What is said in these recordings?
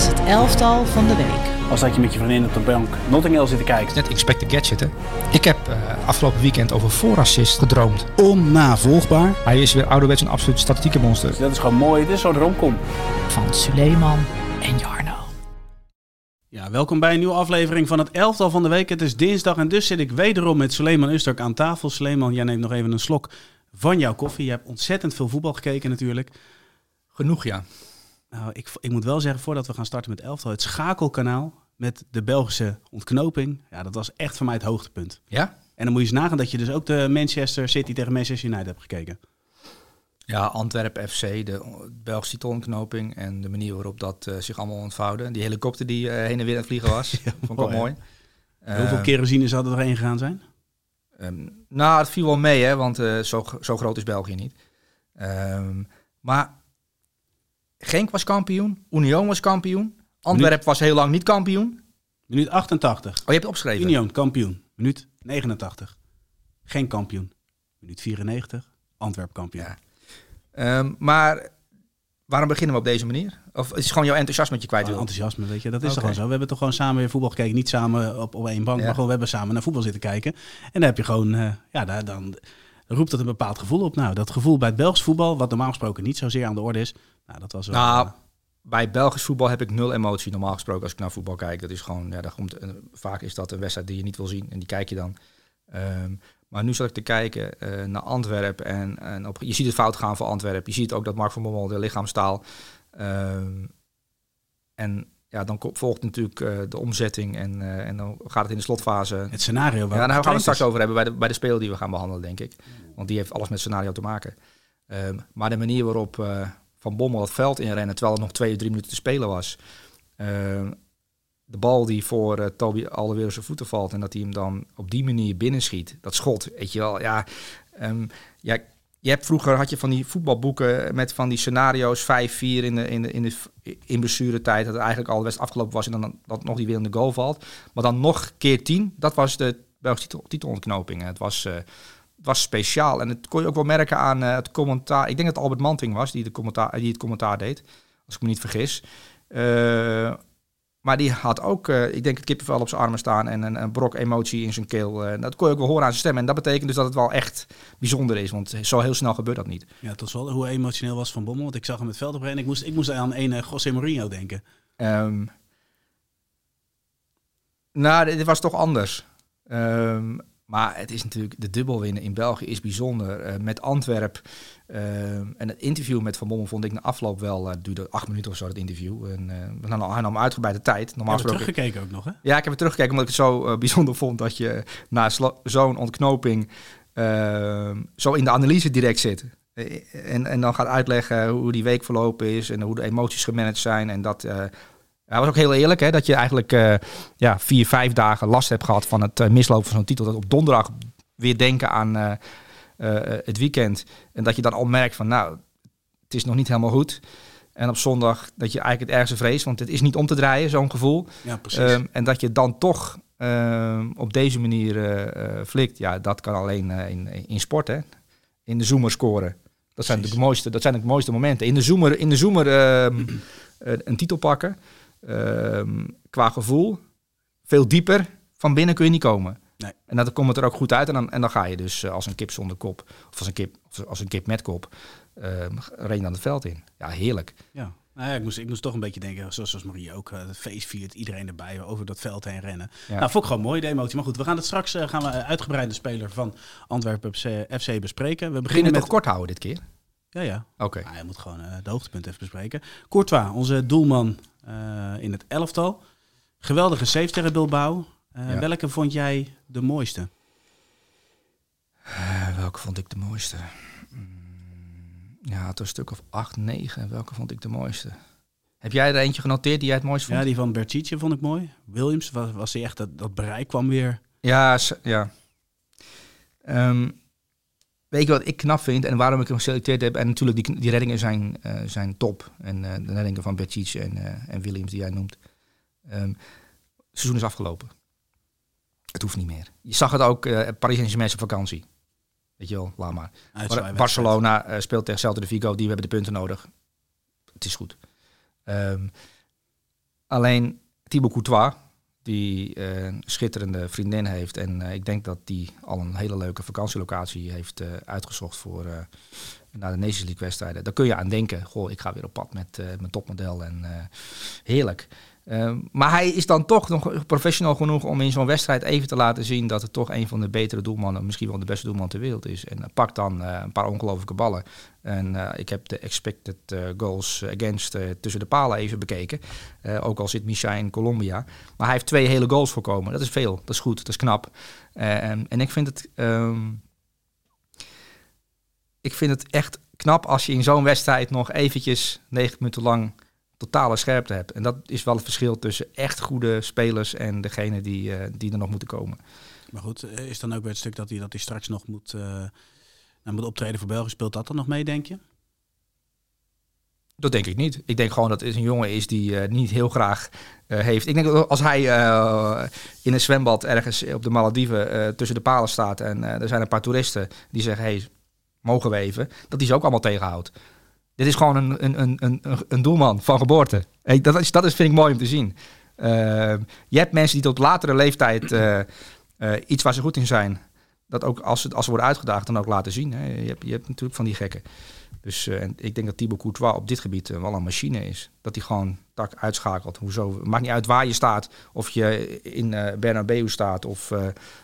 is het elftal van de week. Als dat je met je vriendin op de bank Notting Hill zit te kijken. Net Inspector Gadget, hè. Ik heb uh, afgelopen weekend over voorassist gedroomd. Onnavolgbaar. Hij is weer ouderwets een absoluut statistieke monster. Dus dat is gewoon mooi. Dit is zo'n romcom. Van Suleiman en Jarno. Ja, welkom bij een nieuwe aflevering van het elftal van de week. Het is dinsdag en dus zit ik wederom met Suleiman Usturk aan tafel. Suleiman, jij neemt nog even een slok van jouw koffie. Je hebt ontzettend veel voetbal gekeken natuurlijk. Genoeg, ja. Nou, ik, ik moet wel zeggen, voordat we gaan starten met elftal, het schakelkanaal met de Belgische ontknoping. Ja, dat was echt voor mij het hoogtepunt. Ja? En dan moet je eens nagaan dat je dus ook de Manchester City tegen Manchester United hebt gekeken. Ja, Antwerpen FC, de Belgische titelontknoping en de manier waarop dat uh, zich allemaal ontvouwde. Die helikopter die uh, heen en weer aan het vliegen was, ja, vond ik wel mooi. Hoeveel uh, kerosine zou er doorheen gegaan zijn? Um, nou, het viel wel mee, hè, want uh, zo, zo groot is België niet. Um, maar Genk was kampioen, Union was kampioen, Antwerpen was heel lang niet kampioen. Minuut 88. Oh, je hebt het opgeschreven. Union kampioen, minuut 89. Geen kampioen, minuut 94. Antwerp kampioen. Ja. Um, maar waarom beginnen we op deze manier? Of is het gewoon jouw enthousiasme dat je kwijt wil? Oh, enthousiasme, weet je. Dat is okay. toch gewoon zo. We hebben toch gewoon samen weer voetbal gekeken. Niet samen op, op één bank, ja. maar gewoon we hebben samen naar voetbal zitten kijken. En dan heb je gewoon, uh, ja, daar, dan roept dat een bepaald gevoel op. Nou, dat gevoel bij het Belgisch voetbal, wat normaal gesproken niet zozeer aan de orde is. Nou, dat was wel... Nou, uh, bij Belgisch voetbal heb ik nul emotie normaal gesproken als ik naar voetbal kijk. Dat is gewoon, ja, daar komt, vaak is dat een wedstrijd die je niet wil zien en die kijk je dan. Um, maar nu zat ik te kijken uh, naar Antwerpen en, en op, je ziet het fout gaan voor Antwerpen. Je ziet ook dat Mark van Bommel de lichaamstaal. Uh, en ja, dan volgt natuurlijk uh, de omzetting en, uh, en dan gaat het in de slotfase. Het scenario waar ja, daar gaan we het straks over hebben bij de, bij de speler die we gaan behandelen, denk ik. Want die heeft alles met scenario te maken. Um, maar de manier waarop uh, Van Bommel het veld inrennen, terwijl er nog twee, drie minuten te spelen was. Ehm, de bal die voor uh, Toby alweer op zijn voeten valt en dat hij hem dan op die manier binnenschiet. Dat schot, weet je wel. Ja, um, ja, je hebt vroeger had je van die voetbalboeken met van die scenario's 5-4 in de, in de, in de in blessuretijd. Dat eigenlijk al best afgelopen was en dan dat nog die weer in de goal valt. Maar dan nog keer 10, dat was de Belgische titel, titelontknoping. Het was, het was speciaal. En het kon je ook wel merken aan uh, het commentaar. Ik denk dat Albert Manting was die, de commentaar, die het commentaar deed. Als ik me niet vergis. Uh, maar die had ook, uh, ik denk, het kippenvel op zijn armen staan en een, een brok emotie in zijn keel. Dat kon je ook wel horen aan zijn stem. En dat betekent dus dat het wel echt bijzonder is, want zo heel snel gebeurt dat niet. Ja, tot wel. Hoe emotioneel was Van Bommel? Want ik zag hem het veld op en ik moest, ik moest aan een José Mourinho denken. Um, nou, dit was toch anders. Um, maar het is natuurlijk, de dubbel winnen in België is bijzonder. Uh, met Antwerp uh, en het interview met Van Bommel vond ik na afloop wel, uh, duurde acht minuten of zo, dat interview. En uh, dan hij nam uitgebreide tijd. Normaal heb je teruggekeken ook nog, hè? Ja, ik heb het teruggekeken omdat ik het zo bijzonder vond dat je na zo'n ontknoping zo in de analyse direct zit. En, en dan gaat uitleggen hoe die week verlopen is en hoe de emoties gemanaged zijn. En dat hij was ook heel eerlijk, hè, dat je eigenlijk uh, ja, vier, vijf dagen last hebt gehad van het uh, mislopen van zo'n titel. Dat op donderdag weer denken aan uh, het weekend. En dat je dan al merkt van, nou, het is nog niet helemaal goed. En op zondag dat je eigenlijk het ergste vreest, want het is niet om te draaien, zo'n gevoel. Ja, precies. Um, en dat je dan toch um, op deze manier flikt, ja, dat kan alleen in, in sport, hè. In de zoomer scoren. Dat zijn, de mooiste, dat zijn de mooiste momenten. In de zoomer, in de zoomer um, een titel pakken. Um, qua gevoel veel dieper. Van binnen kun je niet komen. Nee. En dan komt het er ook goed uit. En dan, en dan ga je dus uh, als een kip zonder kop. Of als een kip, als een kip met kop. Um, reed dan het veld in. Ja, heerlijk. Ja. Nou ja, ik, moest, ik moest toch een beetje denken, zoals, zoals Marie ook, uh, het feest viert, iedereen erbij, over dat veld heen rennen. Ja. Nou, vond ik gewoon mooi, de emotie. Maar goed, we gaan het straks, uh, gaan we uitgebreide speler van Antwerpen FC bespreken. We beginnen met... toch kort houden dit keer? Ja, ja. Oké. Okay. Nou, je moet gewoon uh, de hoogtepunt even bespreken. Courtois, onze doelman uh, in het elftal. Geweldige save tegen Bilbao. Ja. Welke vond jij de mooiste? Uh, welke vond ik de mooiste? Mm, ja, het een stuk of 8, 9. Welke vond ik de mooiste? Heb jij er eentje genoteerd die jij het mooist vond? Ja, die van Bertice vond ik mooi. Williams, was, was hij echt, dat, dat bereik kwam weer. Ja, ja. Um, Weet je wat ik knap vind en waarom ik hem geselecteerd heb? En natuurlijk, die, die reddingen zijn, uh, zijn top. En uh, de reddingen van Bercic en, uh, en Williams die jij noemt. Um, het seizoen is afgelopen. Het hoeft niet meer. Je zag het ook, Paris Saint-Germain op vakantie. Weet je wel, laat maar. Bar Barcelona speelt tegen Celta de Vigo, die hebben de punten nodig. Het is goed. Um, Alleen Thibaut Courtois, die uh, een schitterende vriendin heeft. En uh, ik denk dat die al een hele leuke vakantielocatie heeft uh, uitgezocht voor naar de Nations League wedstrijden. Daar kun je aan denken. Goh, ik ga weer op pad met mijn topmodel en heerlijk. Ehm, maar hij is dan toch nog professional genoeg om in zo'n wedstrijd even te laten zien dat het toch een van de betere doelmannen, misschien wel de beste doelman ter wereld is. En pakt dan uh, een paar ongelofelijke ballen. En uh, ik heb de expected uh, goals against tussen de palen even bekeken. ook al zit Micha in Colombia. Maar hij heeft twee hele goals voorkomen. Dat is veel, dat is goed, dat is knap. en ik vind het. Um, ik vind het echt knap als je in zo'n wedstrijd nog eventjes 90 minuten lang totale scherpte hebt. En dat is wel het verschil tussen echt goede spelers en degene die, uh, die er nog moeten komen. Maar goed, eh, is dan ook weer het stuk dat hij, dat hij straks nog moet, uh, nou, moet optreden voor België? Speelt dat dan nog mee, denk je? Dat denk ik niet. Ik denk gewoon dat het een jongen is die uh, niet heel graag uh, heeft. Ik denk dat als hij uh, in een zwembad ergens op de Malediven tussen de palen staat en er zijn een paar toeristen die zeggen: hey, mogen we even? Dat hij ze ook allemaal tegenhoudt. Dit is gewoon een, een, een, een, een doelman van geboorte. Hey, dat, is, dat is, vind ik mooi om te zien. Uh, je hebt mensen die tot latere leeftijd uh, uh, iets waar ze goed in zijn, dat ook als ze, als worden uitgedaagd, dan ook laten zien. Hè. Je, hebt, je hebt natuurlijk van die gekken. Dus ik denk dat Thibaut Courtois op dit gebied wel een machine is. Dat hij gewoon tak uitschakelt. Hoezo? maakt niet uit waar je staat. Of je in Bernabeu staat of,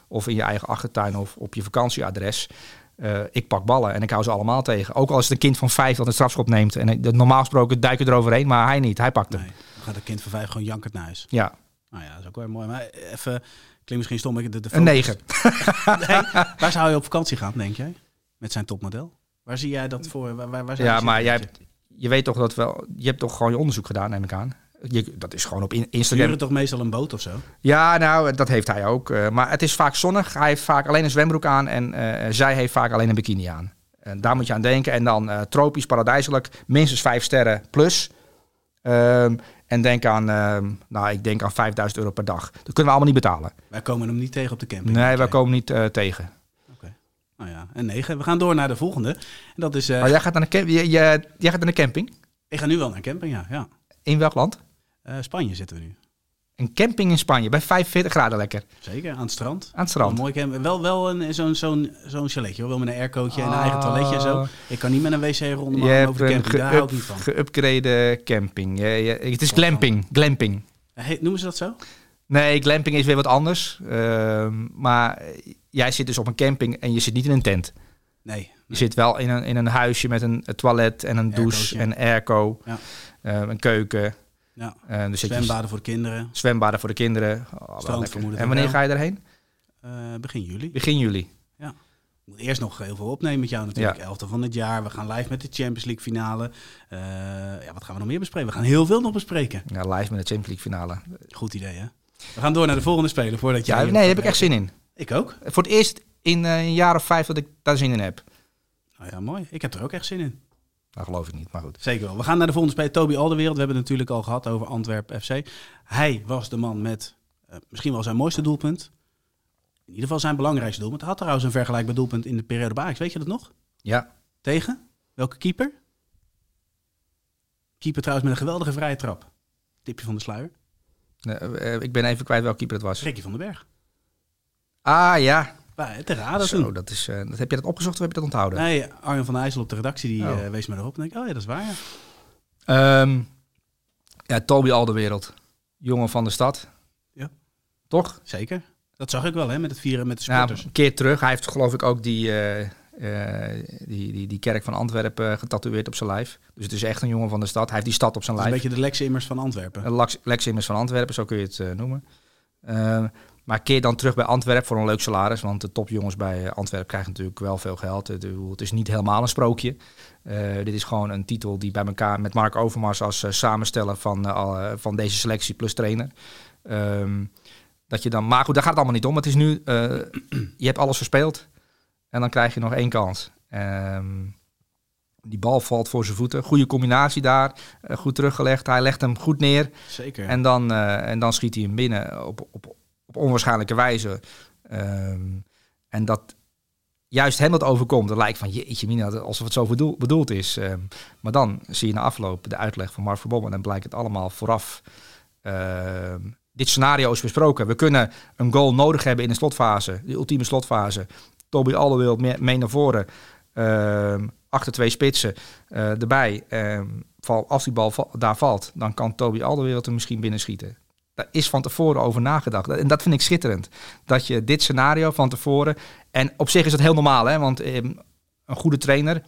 of in je eigen achtertuin of op je vakantieadres. Uh, ik pak ballen en ik hou ze allemaal tegen. Ook al is het een kind van vijf dat een strafschop neemt. En normaal gesproken duiken eroverheen, maar hij niet. Hij pakt hem. Nee, dan gaat een kind van vijf gewoon jankend naar huis. Ja. Nou ja, dat is ook wel mooi. Maar even, klinkt misschien stom. De, de een negen. nee, waar zou je op vakantie gaan, denk jij? Met zijn topmodel? Waar zie jij dat voor? Waar, waar ja, maar jij hebt, je weet toch dat wel... Je hebt toch gewoon je onderzoek gedaan, neem ik aan. Je, dat is gewoon op Instagram. Sturen toch meestal een boot of zo? Ja, nou, dat heeft hij ook. Uh, maar het is vaak zonnig. Hij heeft vaak alleen een zwembroek aan en uh, zij heeft vaak alleen een bikini aan. En daar moet je aan denken. En dan uh, tropisch, paradijselijk, minstens vijf sterren plus. Um, en denk aan, uh, nou, ik denk aan 5000 euro per dag. Dat kunnen we allemaal niet betalen. Wij komen hem niet tegen op de camping. Nee, wij komen niet tegen. Oké. Nou ja, en negen. We gaan door naar de volgende. En dat is. Oh, jij gaat naar de, je, jij gaat naar de camping? Ik ga nu wel naar een camping, ja. ja. In welk land? Uh, Spanje zitten we nu. Een camping in Spanje, bij 45 graden lekker. Zeker, aan het strand. Aan het strand. mooi camp. Wel, wel een, zo'n, zo'n, zo'n chaletje, wel met een aircootje en een eigen toiletje en zo. Ik kan niet met een wc rondom over de camping, daar hou ik niet van. geüpgrade camping. Ja, ja, het is glamping. glamping. Hey, noemen ze dat zo? Nee, glamping is weer wat anders. Uh, maar jij zit dus op een camping en je zit niet in een tent. Nee. nee. Je zit wel in een, in een huisje met een toilet en een douche en airco. Ja. Uh, een keuken. Ja. Uh, dus zwembaden voor de kinderen. Zwembaden voor de kinderen. Oh, en wanneer ga je erheen? Uh, begin juli. Begin juli. Ja. Ik moet eerst nog heel veel opnemen met jou natuurlijk. Ja. 11e van het jaar. We gaan live met de Champions League finale. Uh, ja, wat gaan we nog meer bespreken? We gaan heel veel nog bespreken. Ja, live met de Champions League finale. Goed idee, hè? We gaan door naar de volgende speler voordat je... Ja, nee, daar heb ik echt zin in. Ik ook. Voor het eerst in een jaar of vijf dat ik daar zin in heb. Nou ja, mooi. Ik heb er ook echt zin in. Dat geloof ik niet, maar goed. Zeker wel. We gaan naar de volgende speler, Toby Alderwereld. We hebben het natuurlijk al gehad over Antwerp FC. Hij was de man met uh, misschien wel zijn mooiste doelpunt. In ieder geval zijn belangrijkste doelpunt. Hij had trouwens een vergelijkbaar doelpunt in de periode bij Weet je dat nog? Ja. Tegen? Welke keeper? Keeper trouwens met een geweldige vrije trap. Tipje van de sluier. Uh, ik ben even kwijt welke keeper het was. Ricky van den Berg. Ah ja, te raden Zo, dat is, uh, dat, heb je dat opgezocht of heb je dat onthouden? Nee, Arjen van IJssel op de redactie die oh. uh, wees me erop. En denk ik, oh ja, dat is waar. Ja, um, ja Toby Alderwereld. Jongen van de stad. Ja. Toch? Zeker. Dat zag ik wel, hè, met het vieren met de supporters. Ja, een keer terug. Hij heeft geloof ik ook die, uh, die, die, die kerk van Antwerpen getatoeëerd op zijn lijf. Dus het is echt een jongen van de stad. Hij heeft die stad op zijn lijf. Een beetje de Lex Immers van Antwerpen. Lex, Lex Immers van Antwerpen, zo kun je het noemen. Ehm, maar keer dan terug bij Antwerpen voor een leuk salaris. Want de topjongens bij Antwerpen krijgen natuurlijk wel veel geld. Het is niet helemaal een sprookje. Uh, dit is gewoon een titel die bij elkaar met Mark Overmars als uh, samensteller van, uh, van deze selectie plus trainer. Um, dat je dan, maar goed, daar gaat het allemaal niet om. Het is nu, je hebt alles verspeeld en dan krijg je nog één kans. Um, die bal valt voor zijn voeten. Goede combinatie daar. goed teruggelegd. Hij legt hem goed neer. Zeker. En dan, en dan schiet hij hem binnen op, op, onwaarschijnlijke wijze. Um, en dat juist hem dat overkomt, dan lijkt van jeetje mina, alsof het zo bedoel, bedoeld is. Um, maar dan zie je na afloop de uitleg van Mark Verbom en dan blijkt het allemaal vooraf Ehm, dit scenario is besproken. We kunnen een goal nodig hebben in de slotfase, de ultieme slotfase. Toby Alderweireld mee, naar voren. Ehm, achter twee spitsen uh, erbij. Ehm, als die bal daar valt, dan kan Toby Alderweireld er misschien binnen schieten. Daar is van tevoren over nagedacht. En dat vind ik schitterend. Dat je dit scenario van tevoren... En op zich is het heel normaal, hè? want een goede trainer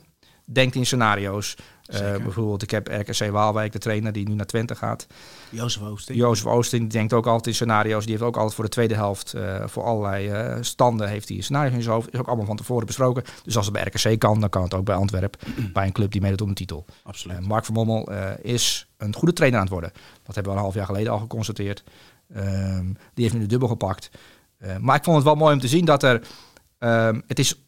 denkt in scenario's. Uh, bijvoorbeeld, ik heb RKC Waalwijk, de trainer die nu naar Twente gaat. Jozef Oosting. Jozef Oosting die denkt ook altijd in scenario's. Die heeft ook altijd voor de tweede helft, uh, voor allerlei uh, standen, heeft hij scenario's in zijn hoofd. Is ook allemaal van tevoren besproken. Dus als het bij RKC kan, dan kan het ook bij Antwerpen. bij een club die meedoet om de titel. Absoluut. Mark van Mommel is een goede trainer aan het worden. Dat hebben we een half jaar geleden al geconstateerd. Ehm, die heeft nu de dubbel gepakt. maar ik vond het wel mooi om te zien dat er... Um, het is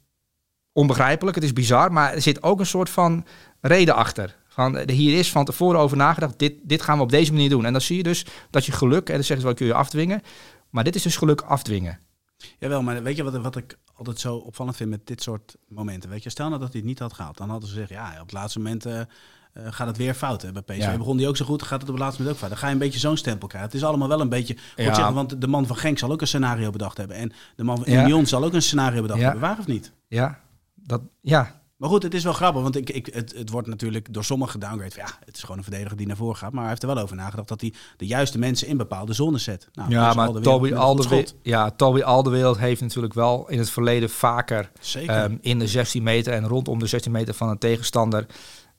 onbegrijpelijk, het is bizar, maar er zit ook een soort van reden achter. Van, hier is van tevoren over nagedacht, dit, dit gaan we op deze manier doen. En dan zie je dus dat je geluk, en dan zeggen ze wel, kun je afdwingen. Maar dit is dus geluk afdwingen. Jawel, maar weet je wat, wat ik altijd zo opvallend vind met dit soort momenten? Weet je, stel nou dat hij het niet had gehaald. Dan hadden ze gezegd, ja, op het laatste moment uh, gaat het weer fout. Hè? Bij PSV ja. begon die ook zo goed, gaat het op het laatste moment ook fout. Dan ga je een beetje zo'n stempel krijgen. Het is allemaal wel een beetje, ja. zeggen, want de man van Genk zal ook een scenario bedacht hebben. En de man van Union zal ook een scenario bedacht hebben. Waar of niet? Ja, dat, ja, maar goed, het is wel grappig, want ik, ik, het, het wordt natuurlijk door sommigen gedowngrade. Ja, het is gewoon een verdediger die naar voren gaat. Maar hij heeft er wel over nagedacht dat hij de juiste mensen in bepaalde zones zet. Nou, ja, maar Toby Alderweireld, ja, Toby Alderweireld heeft natuurlijk wel in het verleden vaker um, in de 16 meter en rondom de 16 meter van een tegenstander.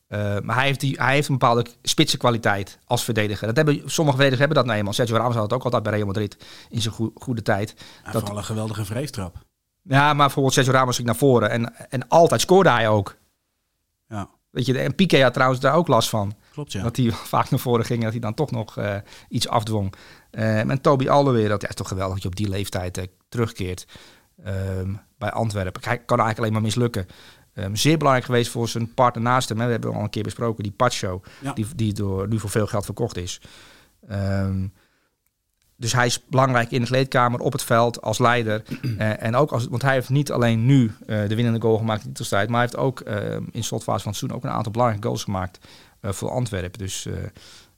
Uh, maar hij heeft, die, hij heeft een bepaalde spitse kwaliteit als verdediger. Dat hebben, sommige verdedigers hebben dat nou eenmaal. Sergio Ramos had het ook altijd bij Real Madrid in zijn goede, goede tijd. Ja, dat, vooral een geweldige vreestrap. Ja, maar bijvoorbeeld Sergio Ramos ging naar voren en, en altijd scoorde hij ook. Ja. Weet je, en Piqué had trouwens daar ook last van. Klopt, ja. Dat hij vaak naar voren ging en dat hij dan toch nog uh, iets afdwong. Uh, en Toby Alderweireld, ja, is toch geweldig dat je op die leeftijd uh, terugkeert um, bij Antwerpen. Hij kan eigenlijk alleen maar mislukken. Um, zeer belangrijk geweest voor zijn partner naast hem. Hè. We hebben al een keer besproken, die Pacho, ja. die, die door, nu voor veel geld verkocht is. Um, dus hij is belangrijk in de kleedkamer, op het veld, als leider. Uh, en ook als, want hij heeft niet alleen nu uh, de winnende goal gemaakt in de titelstrijd, maar hij heeft ook uh, in slotfase van het seizoen ook een aantal belangrijke goals gemaakt voor Antwerpen. Dus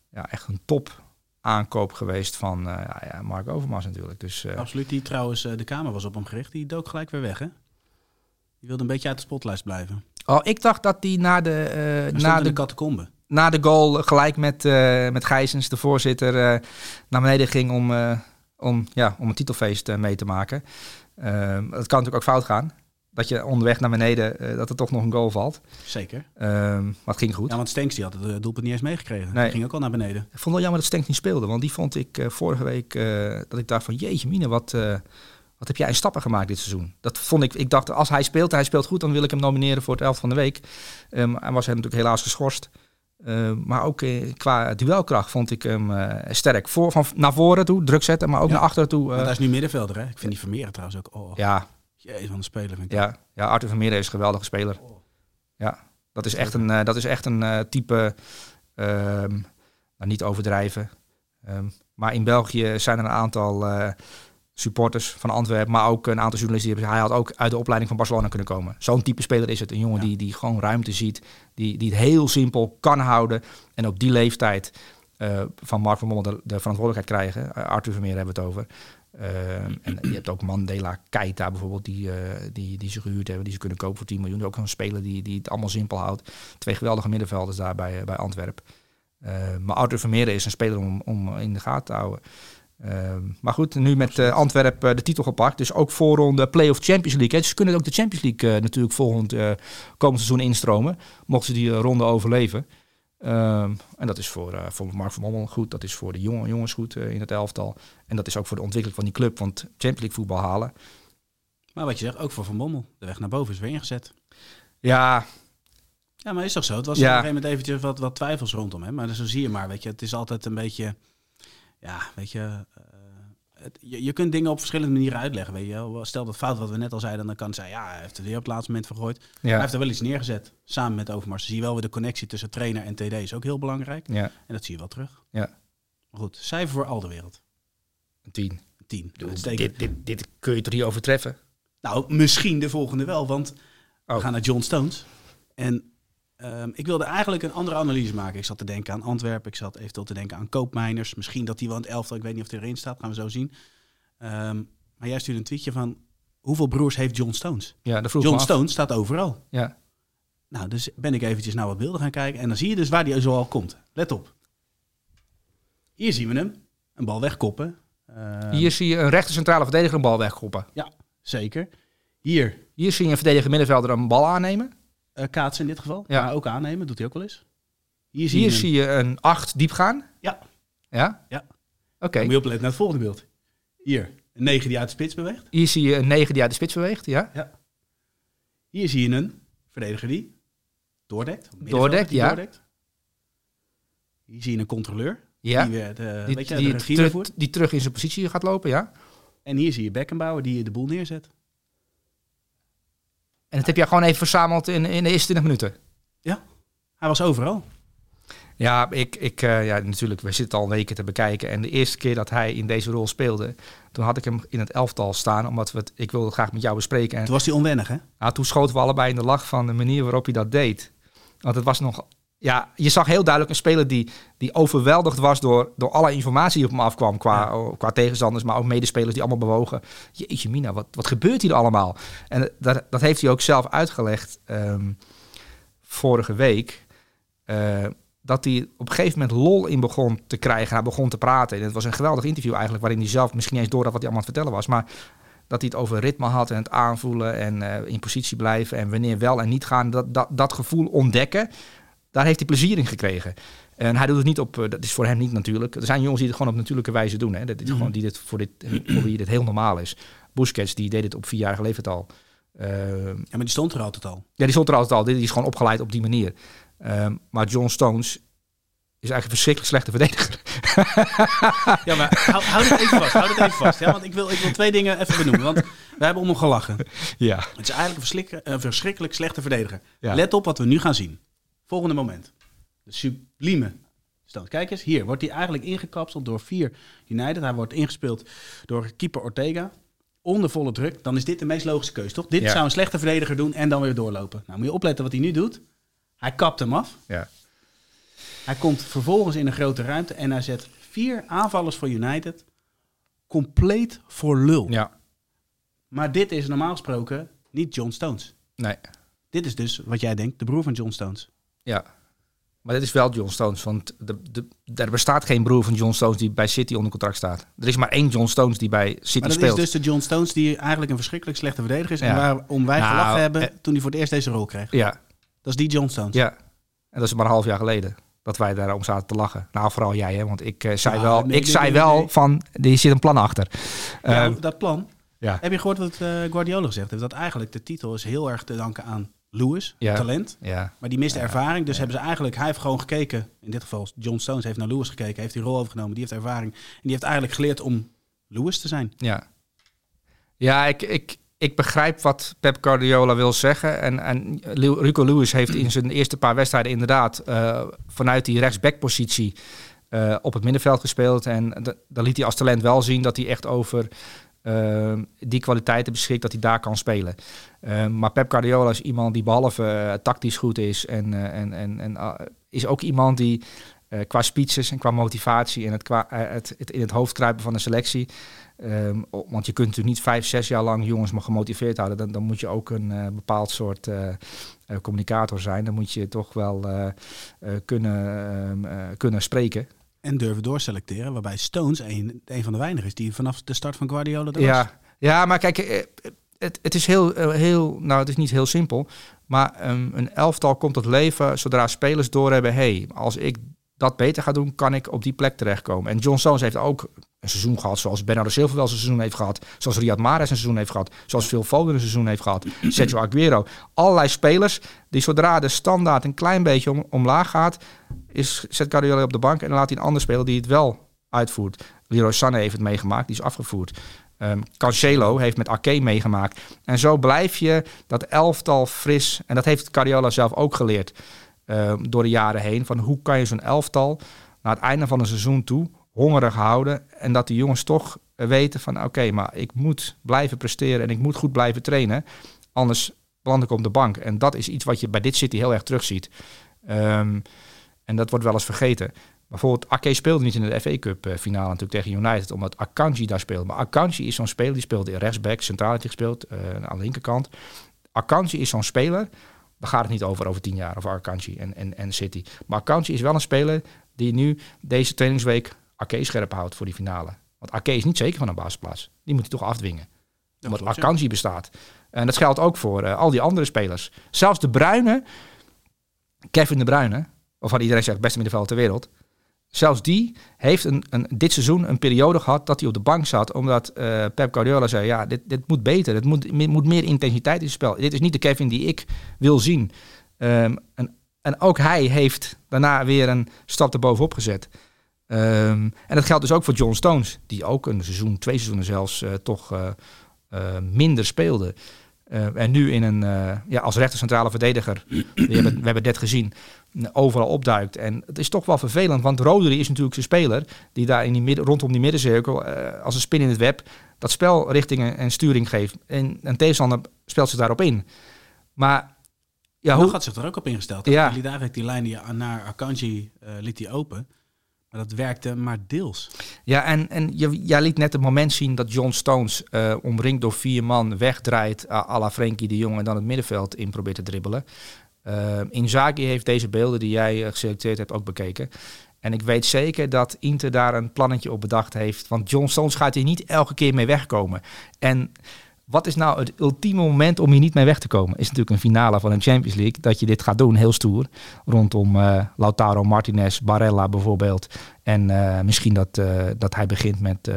ja, echt een top aankoop geweest van ja, ja, Mark Overmars natuurlijk. Dus, Absoluut, die trouwens, de kamer was op hem gericht. Die dook gelijk weer weg, hè? Die wilde een beetje uit de spotlijst blijven. Oh, ik dacht dat die na de... na de, de catacombe na de goal gelijk met, uh, met Gijsens, de voorzitter, uh, naar beneden ging om, uh, om, ja, om een titelfeest mee te maken. Ehm, dat kan natuurlijk ook fout gaan. Dat je onderweg naar beneden, dat er toch nog een goal valt. Zeker. Ehm, maar het ging goed. Ja, want Stenks die had het doelpunt niet eens meegekregen. Nee. Die ging ook al naar beneden. Ik vond het wel jammer dat Stenks niet speelde. Want die vond ik vorige week, dat ik dacht van jeetje mine, wat, wat heb jij in stappen gemaakt dit seizoen? Dat vond ik, ik dacht als hij speelt, hij speelt goed, dan wil ik hem nomineren voor het elf van de week. Um, hij was hij natuurlijk helaas geschorst. Uh, maar ook uh, qua duelkracht vond ik hem uh, sterk. Voor, van naar voren toe, druk zetten, maar ook ja. naar achteren toe. Maar dat is nu middenvelder, hè? Ik vind die Vermeeren trouwens ook... Oh, ja. Jezus, van de speler vind ik ja. ja, Arthur Vermeeren is een geweldige speler. Oh. Ja, dat is echt een, dat is echt een type... Um, nou, niet overdrijven. Um, maar in België zijn er een aantal supporters van Antwerpen, maar ook een aantal journalisten die hij had ook uit de opleiding van Barcelona kunnen komen. Zo'n type speler is het. Een jongen ja. die, die gewoon ruimte ziet, die, die het heel simpel kan houden en op die leeftijd uh, van Mark van Mommel de, de, verantwoordelijkheid krijgen. Uh, Arthur Vermeer hebben we het over. Uh, en je hebt ook Mandela Keita bijvoorbeeld, die, die, die ze gehuurd hebben, die ze kunnen kopen voor 10 miljoen. Ook een speler die, die het allemaal simpel houdt. Twee geweldige middenvelders daar bij, bij Antwerpen. maar Arthur Vermeer is een speler om, om in de gaten te houden. Uh, maar goed, nu met uh, Antwerpen uh, de titel gepakt. Dus ook voorronde Play-off Champions League. Hè. Dus ze kunnen ook de Champions League natuurlijk volgend komend seizoen instromen. Mochten ze die ronde overleven. Ehm, en dat is voor, voor Mark van Mommel goed. Dat is voor de jonge jongens goed in het elftal. En dat is ook voor de ontwikkeling van die club. Want Champions League voetbal halen. Maar wat je zegt, ook voor Van Mommel. De weg naar boven is weer ingezet. Ja, ja, maar is toch zo? Het was ja. op een gegeven moment eventjes wat, wat twijfels rondom hem. Maar zo zie je maar, weet je. Het is altijd een beetje ja, weet je, uh, het, je, je, kunt dingen op verschillende manieren uitleggen. Weet je. Stel dat fout wat we net al zeiden, dan kan zijn, ja, hij heeft het weer op het laatste moment vergooid. Ja. Hij heeft er wel iets neergezet, samen met Overmars. zie je wel weer de connectie tussen trainer en TD is ook heel belangrijk. Ja. En dat zie je wel terug. Ja. Goed, cijfer voor al de wereld. Een tien. Een tien. Dit, dit, dit kun je toch niet overtreffen? Nou, misschien de volgende wel, want oh. we gaan naar John Stones. En Ehm, ik wilde eigenlijk een andere analyse maken. Ik zat te denken aan Antwerpen. Ik zat eventueel te denken aan Koopmijners. Misschien dat die wel in het elftal. Ik weet niet of hij erin staat. Gaan we zo zien. Ehm, maar jij stuurde een tweetje van... Hoeveel broers heeft John Stones? Ja, dat vroeg John. Stones staat overal. Ja. Nou, dus ben ik eventjes naar wat beelden gaan kijken. En dan zie je dus waar die zo al komt. Let op. Hier zien we hem. Een bal wegkoppen. Ehm, Hier zie je een rechter centrale verdediger een bal wegkoppen. Ja, zeker. Hier Hier zie je een verdediger middenvelder een bal aannemen. Eh kaatsen in dit geval. Ja. Maar ook aannemen, doet hij ook wel eens. Hier zie Hier je zie je een 8 diep gaan. Ja. Ja? Ja. Oké. Moet je opletten naar het volgende beeld. Hier, een 9 die uit de spits beweegt. Hier zie je een 9 die uit de spits beweegt. Ja. Hier zie je een verdediger die doordekt. Doordekt, die ja. doordekt. Hier zie je een controleur. Ja. Die, weer de, Die, weet je, die, de die terug in zijn positie gaat lopen, ja. En hier zie je Beckenbauer die de boel neerzet. En dat heb je gewoon even verzameld in, in de eerste 20 minuten. Hij was overal. Ja, ik, ik, eh, ja, natuurlijk, we zitten al weken te bekijken. En de eerste keer dat hij in deze rol speelde, toen had ik hem in het elftal staan, omdat we het, ik wilde graag met jou bespreken. En Toen was hij onwennig, hè? nou, toen schoten we allebei in de lach van de manier waarop hij dat deed. Want het was nog, ja, je zag heel duidelijk een speler die, die overweldigd was door, door alle informatie die op hem afkwam, qua, qua tegenstanders, maar ook medespelers die allemaal bewogen. Jeetje mina, wat, wat gebeurt hier allemaal? En dat, dat heeft hij ook zelf uitgelegd ehm, vorige week. eh, dat hij op een gegeven moment lol in begon te krijgen. Hij begon te praten. En het was een geweldig interview eigenlijk, waarin hij zelf misschien eens door had wat hij allemaal aan het vertellen was. Maar dat hij het over ritme had en het aanvoelen en eh, in positie blijven en wanneer wel en niet gaan. Dat, dat, dat gevoel ontdekken, daar heeft hij plezier in gekregen. En hij doet het niet op, eh, dat is voor hem niet natuurlijk. Er zijn jongens die het gewoon op natuurlijke wijze doen. Hè. Dat is gewoon die dit voor, dit, voor wie dit heel normaal is. Busquets, die deed het op vierjarige leeftijd al. Eh, Ja, maar die stond er altijd al. ja, die stond er altijd al. Die is gewoon opgeleid op die manier. Ehm, maar John Stones is eigenlijk een verschrikkelijk slechte verdediger. Ja, maar hou, hou dit even vast. Hou dit even vast. Ja, want ik wil, ik wil twee dingen even benoemen. Want we hebben om hem gelachen. Ja. Het is eigenlijk een, verslik- een verschrikkelijk slechte verdediger. Ja. Let op wat we nu gaan zien. Volgende moment. De sublieme stand. Kijk eens, hier wordt hij eigenlijk ingekapseld door vier United. Hij wordt ingespeeld door keeper Ortega. Onder volle druk. Dan is dit de meest logische keuze, toch? Dit Ja. zou een slechte verdediger doen en dan weer doorlopen. Nou, moet je opletten wat hij nu doet. Hij kapt hem af. Ja. Hij komt vervolgens in een grote ruimte en hij zet vier aanvallers voor United compleet voor lul. ja. Maar dit is normaal gesproken niet John Stones. Nee. Dit is dus wat jij denkt, de broer van John Stones. Ja. Maar dit is wel John Stones. Want de, de, er bestaat geen broer van John Stones die bij City onder contract staat. Er is maar één John Stones die bij City Maar dat speelt. is dus de John Stones die eigenlijk een verschrikkelijk slechte verdediger is. En Ja. waarom wij Nou, gelachen hebben eh, toen hij voor het eerst deze rol kreeg. Ja. Dat is die John Stones. ja. En dat is maar een half jaar geleden. Dat wij daarom zaten te lachen. Nou, vooral jij, hè? Want ik eh, zei wel, nee, ik nee, zei nee, wel van, er zit een plan achter. Ja, Ehm, dat plan. ja. Heb je gehoord wat eh, Guardiola gezegd heeft? Dat eigenlijk de titel is heel erg te danken aan Lewis, Ja. talent. ja. Maar die mist ervaring. Dus hebben ze eigenlijk, hij heeft gewoon gekeken. In dit geval, John Stones heeft naar Lewis gekeken. Heeft die rol overgenomen. Die heeft ervaring. En die heeft eigenlijk geleerd om Lewis te zijn. Ja, ja ik, ik, ik begrijp wat Pep Guardiola wil zeggen. En, en Rico Lewis heeft in zijn eerste paar wedstrijden inderdaad eh, vanuit die rechtsbackpositie eh, op het middenveld gespeeld. En dan liet hij als talent wel zien dat hij echt over eh, die kwaliteiten beschikt dat hij daar kan spelen. Eh, maar Pep Guardiola is iemand die behalve eh, tactisch goed is en, eh, en, en, en ah, is ook iemand die eh, qua speeches en qua motivatie en het, qua, eh, het, in het hoofd kruipen van de selectie. Ehm, want je kunt natuurlijk niet vijf, zes jaar lang jongens maar gemotiveerd houden. Dan, dan moet je ook een eh, bepaald soort eh, eh, communicator zijn. Dan moet je toch wel eh, eh, kunnen, ehm, eh, kunnen spreken. En durven doorselecteren. Waarbij Stones een, een van de weinigen is die vanaf de start van Guardiola er was. Ja, ja, maar kijk, eh, het, het is heel, eh, heel, nou het is niet heel simpel. Maar ehm, een elftal komt tot leven zodra spelers doorhebben... hey, als ik dat beter ga doen, kan ik op die plek terechtkomen. En John Stones heeft ook een seizoen gehad zoals Bernardo Silva wel zijn seizoen heeft gehad. Zoals Riyad Mahrez een seizoen heeft gehad. Zoals Phil Foden een seizoen heeft gehad. Sergio Aguero. Allerlei spelers die zodra de standaard een klein beetje om, omlaag gaat... Is, zet Guardiola op de bank en dan laat hij een ander speler die het wel uitvoert. Leroy Sané heeft het meegemaakt, die is afgevoerd. Ehm Cancelo heeft met Ake meegemaakt. En zo blijf je dat elftal fris. En dat heeft Guardiola zelf ook geleerd ehm, door de jaren heen. Van hoe kan je zo'n elftal naar het einde van een seizoen toe hongerig houden. En dat die jongens toch eh, weten van oké, maar ik moet blijven presteren en ik moet goed blijven trainen. Anders beland ik op de bank. En dat is iets wat je bij dit City heel erg terugziet. Um, en dat wordt wel eens vergeten. Bijvoorbeeld, Ake speelde niet in de FA Cup eh, finale natuurlijk tegen United, omdat Akanji daar speelde. Maar Akanji is zo'n speler, die speelde in rechtsback, centraal heeft gespeeld, uh, aan de linkerkant. Akanji is zo'n speler, daar gaat het niet over over tien jaar, over Akanji en, en, en City. Maar Akanji is wel een speler die nu deze trainingsweek Ake scherp houdt voor die finale. Want Ake is niet zeker van een basisplaats. Die moet hij toch afdwingen. Omdat Akanji bestaat. En dat geldt ook voor uh, al die andere spelers. Zelfs de Bruine, Kevin de Bruyne, waarvan iedereen zegt beste middenveld ter wereld. Zelfs die heeft een, een, dit seizoen een periode gehad dat hij op de bank zat. Omdat uh, Pep Guardiola zei, ja, dit, dit moet beter. Het moet, moet meer intensiteit in het spel. Dit is niet de Kevin die ik wil zien. Um, en, en ook hij heeft daarna weer een stap erbovenop gezet. Um, en dat geldt dus ook voor John Stones. Die ook een seizoen, twee seizoenen zelfs, uh, toch uh, minder speelde. En nu in een, ja, als rechter centrale verdediger, we hebben, we hebben dit gezien, overal opduikt. En het is toch wel vervelend, want Rodri is natuurlijk zijn speler die daar in die midden, rondom die middencirkel uh, als een spin in het web dat spel richtingen en sturing geeft. En een tegenstander speelt zich daarop in. Maar ja, hoe gaat zich er ook op ingesteld? Ja. Daar heeft die lijn die naar Akanji liet hij open. Maar dat werkte maar deels. Ja, en, en je, jij liet net het moment zien dat John Stones uh, omringd door vier man wegdraait uh, à la Frenkie de Jong en dan het middenveld in probeert te dribbelen. Uh, Inzaghi heeft deze beelden die jij geselecteerd hebt ook bekeken. En ik weet zeker dat Inter daar een plannetje op bedacht heeft. Want John Stones gaat hier niet elke keer mee wegkomen. En wat is nou het ultieme moment om hier niet mee weg te komen? Is natuurlijk een finale van een Champions League. Dat je dit gaat doen, heel stoer. Rondom uh, Lautaro Martinez, Barella bijvoorbeeld. En uh, misschien dat, dat hij begint met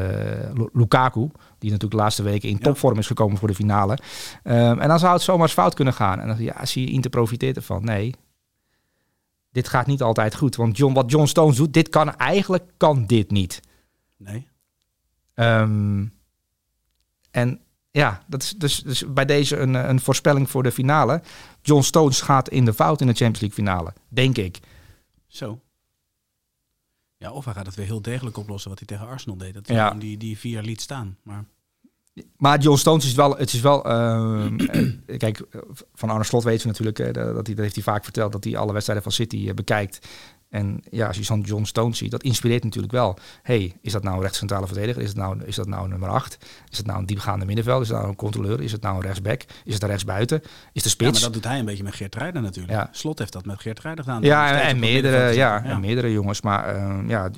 Lukaku. Die natuurlijk de laatste weken in topvorm is gekomen voor de finale. Um, en dan zou het zomaar eens fout kunnen gaan. En dan ja, zie je Inter profiteert ervan. Nee, dit gaat niet altijd goed. Want John, wat John Stones doet, dit kan eigenlijk kan dit niet. Nee. Um, en ja, dat is dus, dus bij deze een, een voorspelling voor de finale. John Stones gaat in de fout in de Champions League finale, denk ik. Zo. Ja, of hij gaat het weer heel degelijk oplossen wat hij tegen Arsenal deed. Dat hij ja. die, die vier liet staan. Maar... Maar John Stones is wel, het is wel, uh, kijk, van Arne Slot weten we natuurlijk, uh, dat, hij, dat heeft hij vaak verteld, dat hij alle wedstrijden van City uh, bekijkt. En ja, als je zo'n John Stones ziet, dat inspireert natuurlijk wel. hey, is dat nou een rechtscentrale verdediger? Is, het nou, is dat nou nummer 8? Is het nou een diepgaande middenveld? Is het nou een controleur? Is het nou een rechtsback? Is het een rechtsbuiten? Is de spits? Ja, maar dat doet hij een beetje met Geert Rijder natuurlijk. Ja. Slot heeft dat met Geert Rijder gedaan. Ja, en, en meerdere, ja, ja, en meerdere jongens. Maar uh, ja,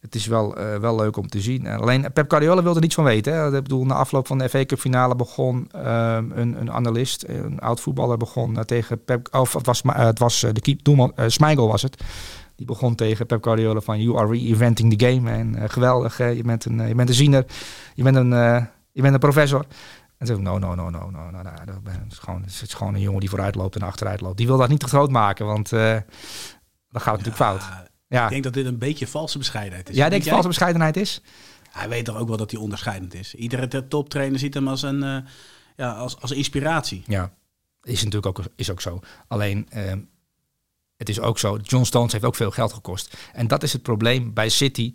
het is wel, uh, wel leuk om te zien. Alleen Pep Guardiola wilde er niets van weten. Hè. Ik bedoel, na afloop van de FA Cup finale begon uh, een, een analist, een oud voetballer, begon uh, tegen Pep. Of het was, het was de keep doelman, Smigel was het. Die begon tegen Pep Guardiola van you are reinventing the game. En geweldig, je, bent een, je bent een ziener, je bent een, je bent een professor. En toen no, no, no, no, no, no, no. Dat is gewoon, het is gewoon een jongen die vooruit loopt en achteruit loopt. Die wil dat niet te groot maken, want dan gaat het natuurlijk fout. Ja. Ik denk dat dit een beetje valse bescheidenheid is. Ja, denk je valse bescheidenheid is? Hij weet toch ook wel dat hij onderscheidend is. Iedere toptrainer ziet hem als een uh, ja, als, als inspiratie. Ja, is natuurlijk ook, is ook zo. Alleen, uh, het is ook zo, John Stones heeft ook veel geld gekost. En dat is het probleem bij City.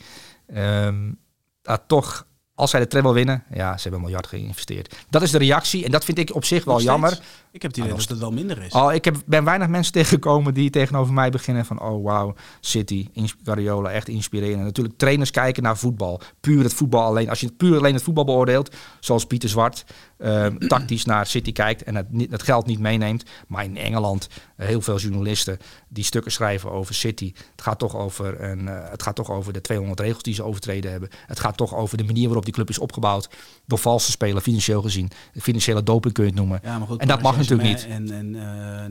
Um, dat toch als zij de treble winnen, ja, ze hebben een miljard geïnvesteerd. Dat is de reactie en dat vind ik op zich wel jammer. Ik heb het idee ah, dat het wel minder is. Oh, ik heb, ben weinig mensen tegengekomen die tegenover mij beginnen van... oh, wauw, City, Guardiola, echt inspirerend. Natuurlijk trainers kijken naar voetbal. Puur het voetbal alleen. Als je puur alleen het voetbal beoordeelt, zoals Pieter Zwart... Uh, tactisch naar City kijkt en het, het geld niet meeneemt. Maar in Engeland, uh, heel veel journalisten die stukken schrijven over City. Het gaat toch over, een, uh, het gaat toch over de 200 regels die ze overtreden hebben. Het gaat toch over de manier waarop die club is opgebouwd. Door valse spelen, financieel gezien. Financiële doping kun je het noemen. Ja, maar goed, en dat mag natuurlijk niet. En, en,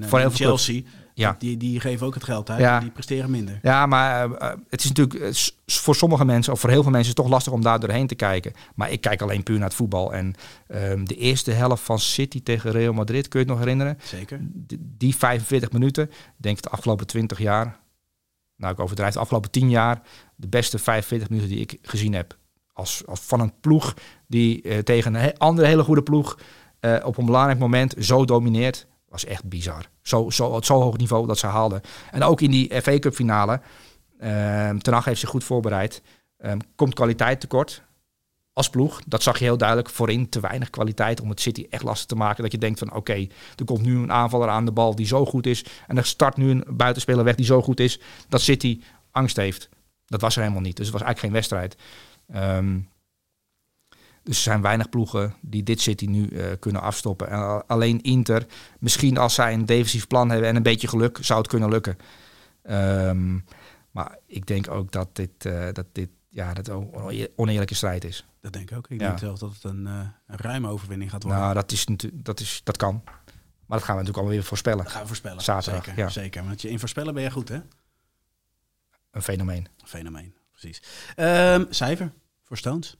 uh, Voor heel Chelsea, ja. die, die geven ook het geld uit. Ja. Die presteren minder. Ja, maar uh, het is natuurlijk voor sommige mensen, of voor heel veel mensen, is het toch lastig om daar doorheen te kijken. Maar ik kijk alleen puur naar het voetbal. En um, de eerste helft van City tegen Real Madrid, kun je het nog herinneren? Zeker. Die 45 minuten, denk ik de afgelopen 20 jaar, nou ik overdrijf de afgelopen 10 jaar, de beste 45 minuten die ik gezien heb. Als, als van een ploeg die uh, tegen een andere hele goede ploeg uh, op een belangrijk moment zo domineert, was echt bizar. Zo, zo, zo hoog niveau dat ze haalden. En ook in die FA Cup finale, um, Ten heeft zich goed voorbereid. Um, komt kwaliteit tekort. als ploeg. Dat zag je heel duidelijk voorin. Te weinig kwaliteit om het City echt lastig te maken. Dat je denkt van oké, er komt nu een aanvaller aan de bal die zo goed is. En er start nu een buitenspeler weg die zo goed is. Dat City angst heeft. Dat was er helemaal niet. Dus het was eigenlijk geen wedstrijd. Ehm, dus er zijn weinig ploegen die dit City nu uh, kunnen afstoppen. En alleen Inter, misschien als zij een defensief plan hebben en een beetje geluk, zou het kunnen lukken. Um, maar ik denk ook dat dit, uh, dat dit ja, dat een oneerlijke strijd is. Dat denk ik ook. Ik denk zelf dat het een, uh, een ruime overwinning gaat worden. Nou, dat, is, dat, is, dat kan. Maar dat gaan we natuurlijk allemaal weer voorspellen. Dat gaan we voorspellen. Zaterdag, zeker, ja. zeker. Want je in voorspellen ben je goed, hè? Een fenomeen. Een fenomeen, precies. Um, cijfer voor Stones?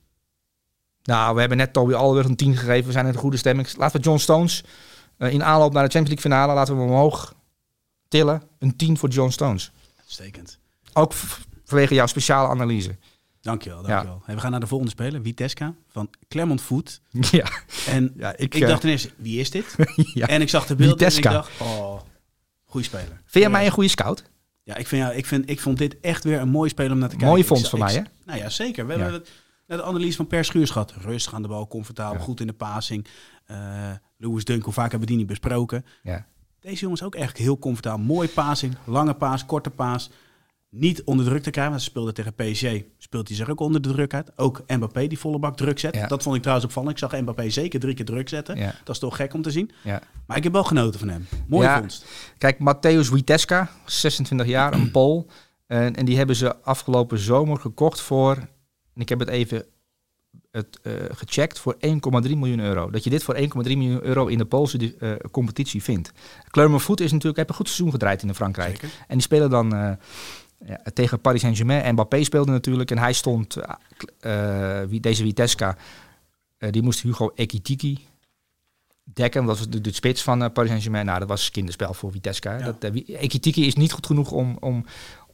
Nou, we hebben net Toby Alweer een 10 gegeven. We zijn in de goede stemming. Laten we John Stones uh, in aanloop naar de Champions League finale... laten we hem omhoog tillen. Een 10 voor John Stones. Uitstekend. Ook vanwege jouw speciale analyse. Dankjewel, dankjewel. Ja. we gaan naar de volgende speler, Vitesca van Clermont Foot. Ja. En ja, ik, ik dacht uh, ineens, wie is dit? ja. En ik zag de beelden en ik dacht, oh, goede speler. Vind jij mij een goede scout? Ja, ik, vind, ja ik, vind, ik vond dit echt weer een mooi speler om naar te kijken. Mooie fonds voor mij, hè? Nou ja, zeker. We hebben het, naar de analyse van Per Schuurs gehad. Rustig aan de bal, comfortabel, goed in de passing. Uh, Louis Dunk, hoe vaak hebben we die niet besproken? Ja. Deze jongens ook echt heel comfortabel. Mooi passing, lange paas, korte paas niet onder druk te krijgen. Want ze speelde tegen PSG, speelt hij zich ook onder de druk uit. Ook Mbappé die volle bak druk zet. Dat vond ik trouwens opvallend. Ik zag Mbappé zeker drie keer druk zetten. Dat is toch gek om te zien. Ja. Maar ik heb wel genoten van hem. Mooie vondst. Kijk, Matthäus Witeska, 26 jaar, een Pool. En, en die hebben ze afgelopen zomer gekocht voor... En ik heb het even het, uh, gecheckt voor 1,3 miljoen euro. Dat je dit voor 1,3 miljoen euro in de Poolse uh, competitie vindt. Clermont Foot is natuurlijk, heeft een goed seizoen gedraaid in Frankrijk. Zeker. En die spelen dan... Uh, ja, tegen Paris Saint-Germain. Mbappé speelde natuurlijk en hij stond, deze Vitesca, die moest Hugo Ekitiki dekken. Dat was de, de spits van Paris Saint-Germain. Nou, dat was kinderspel voor Vitesca. Ja. Dat, Ekitiki is niet goed genoeg om, om,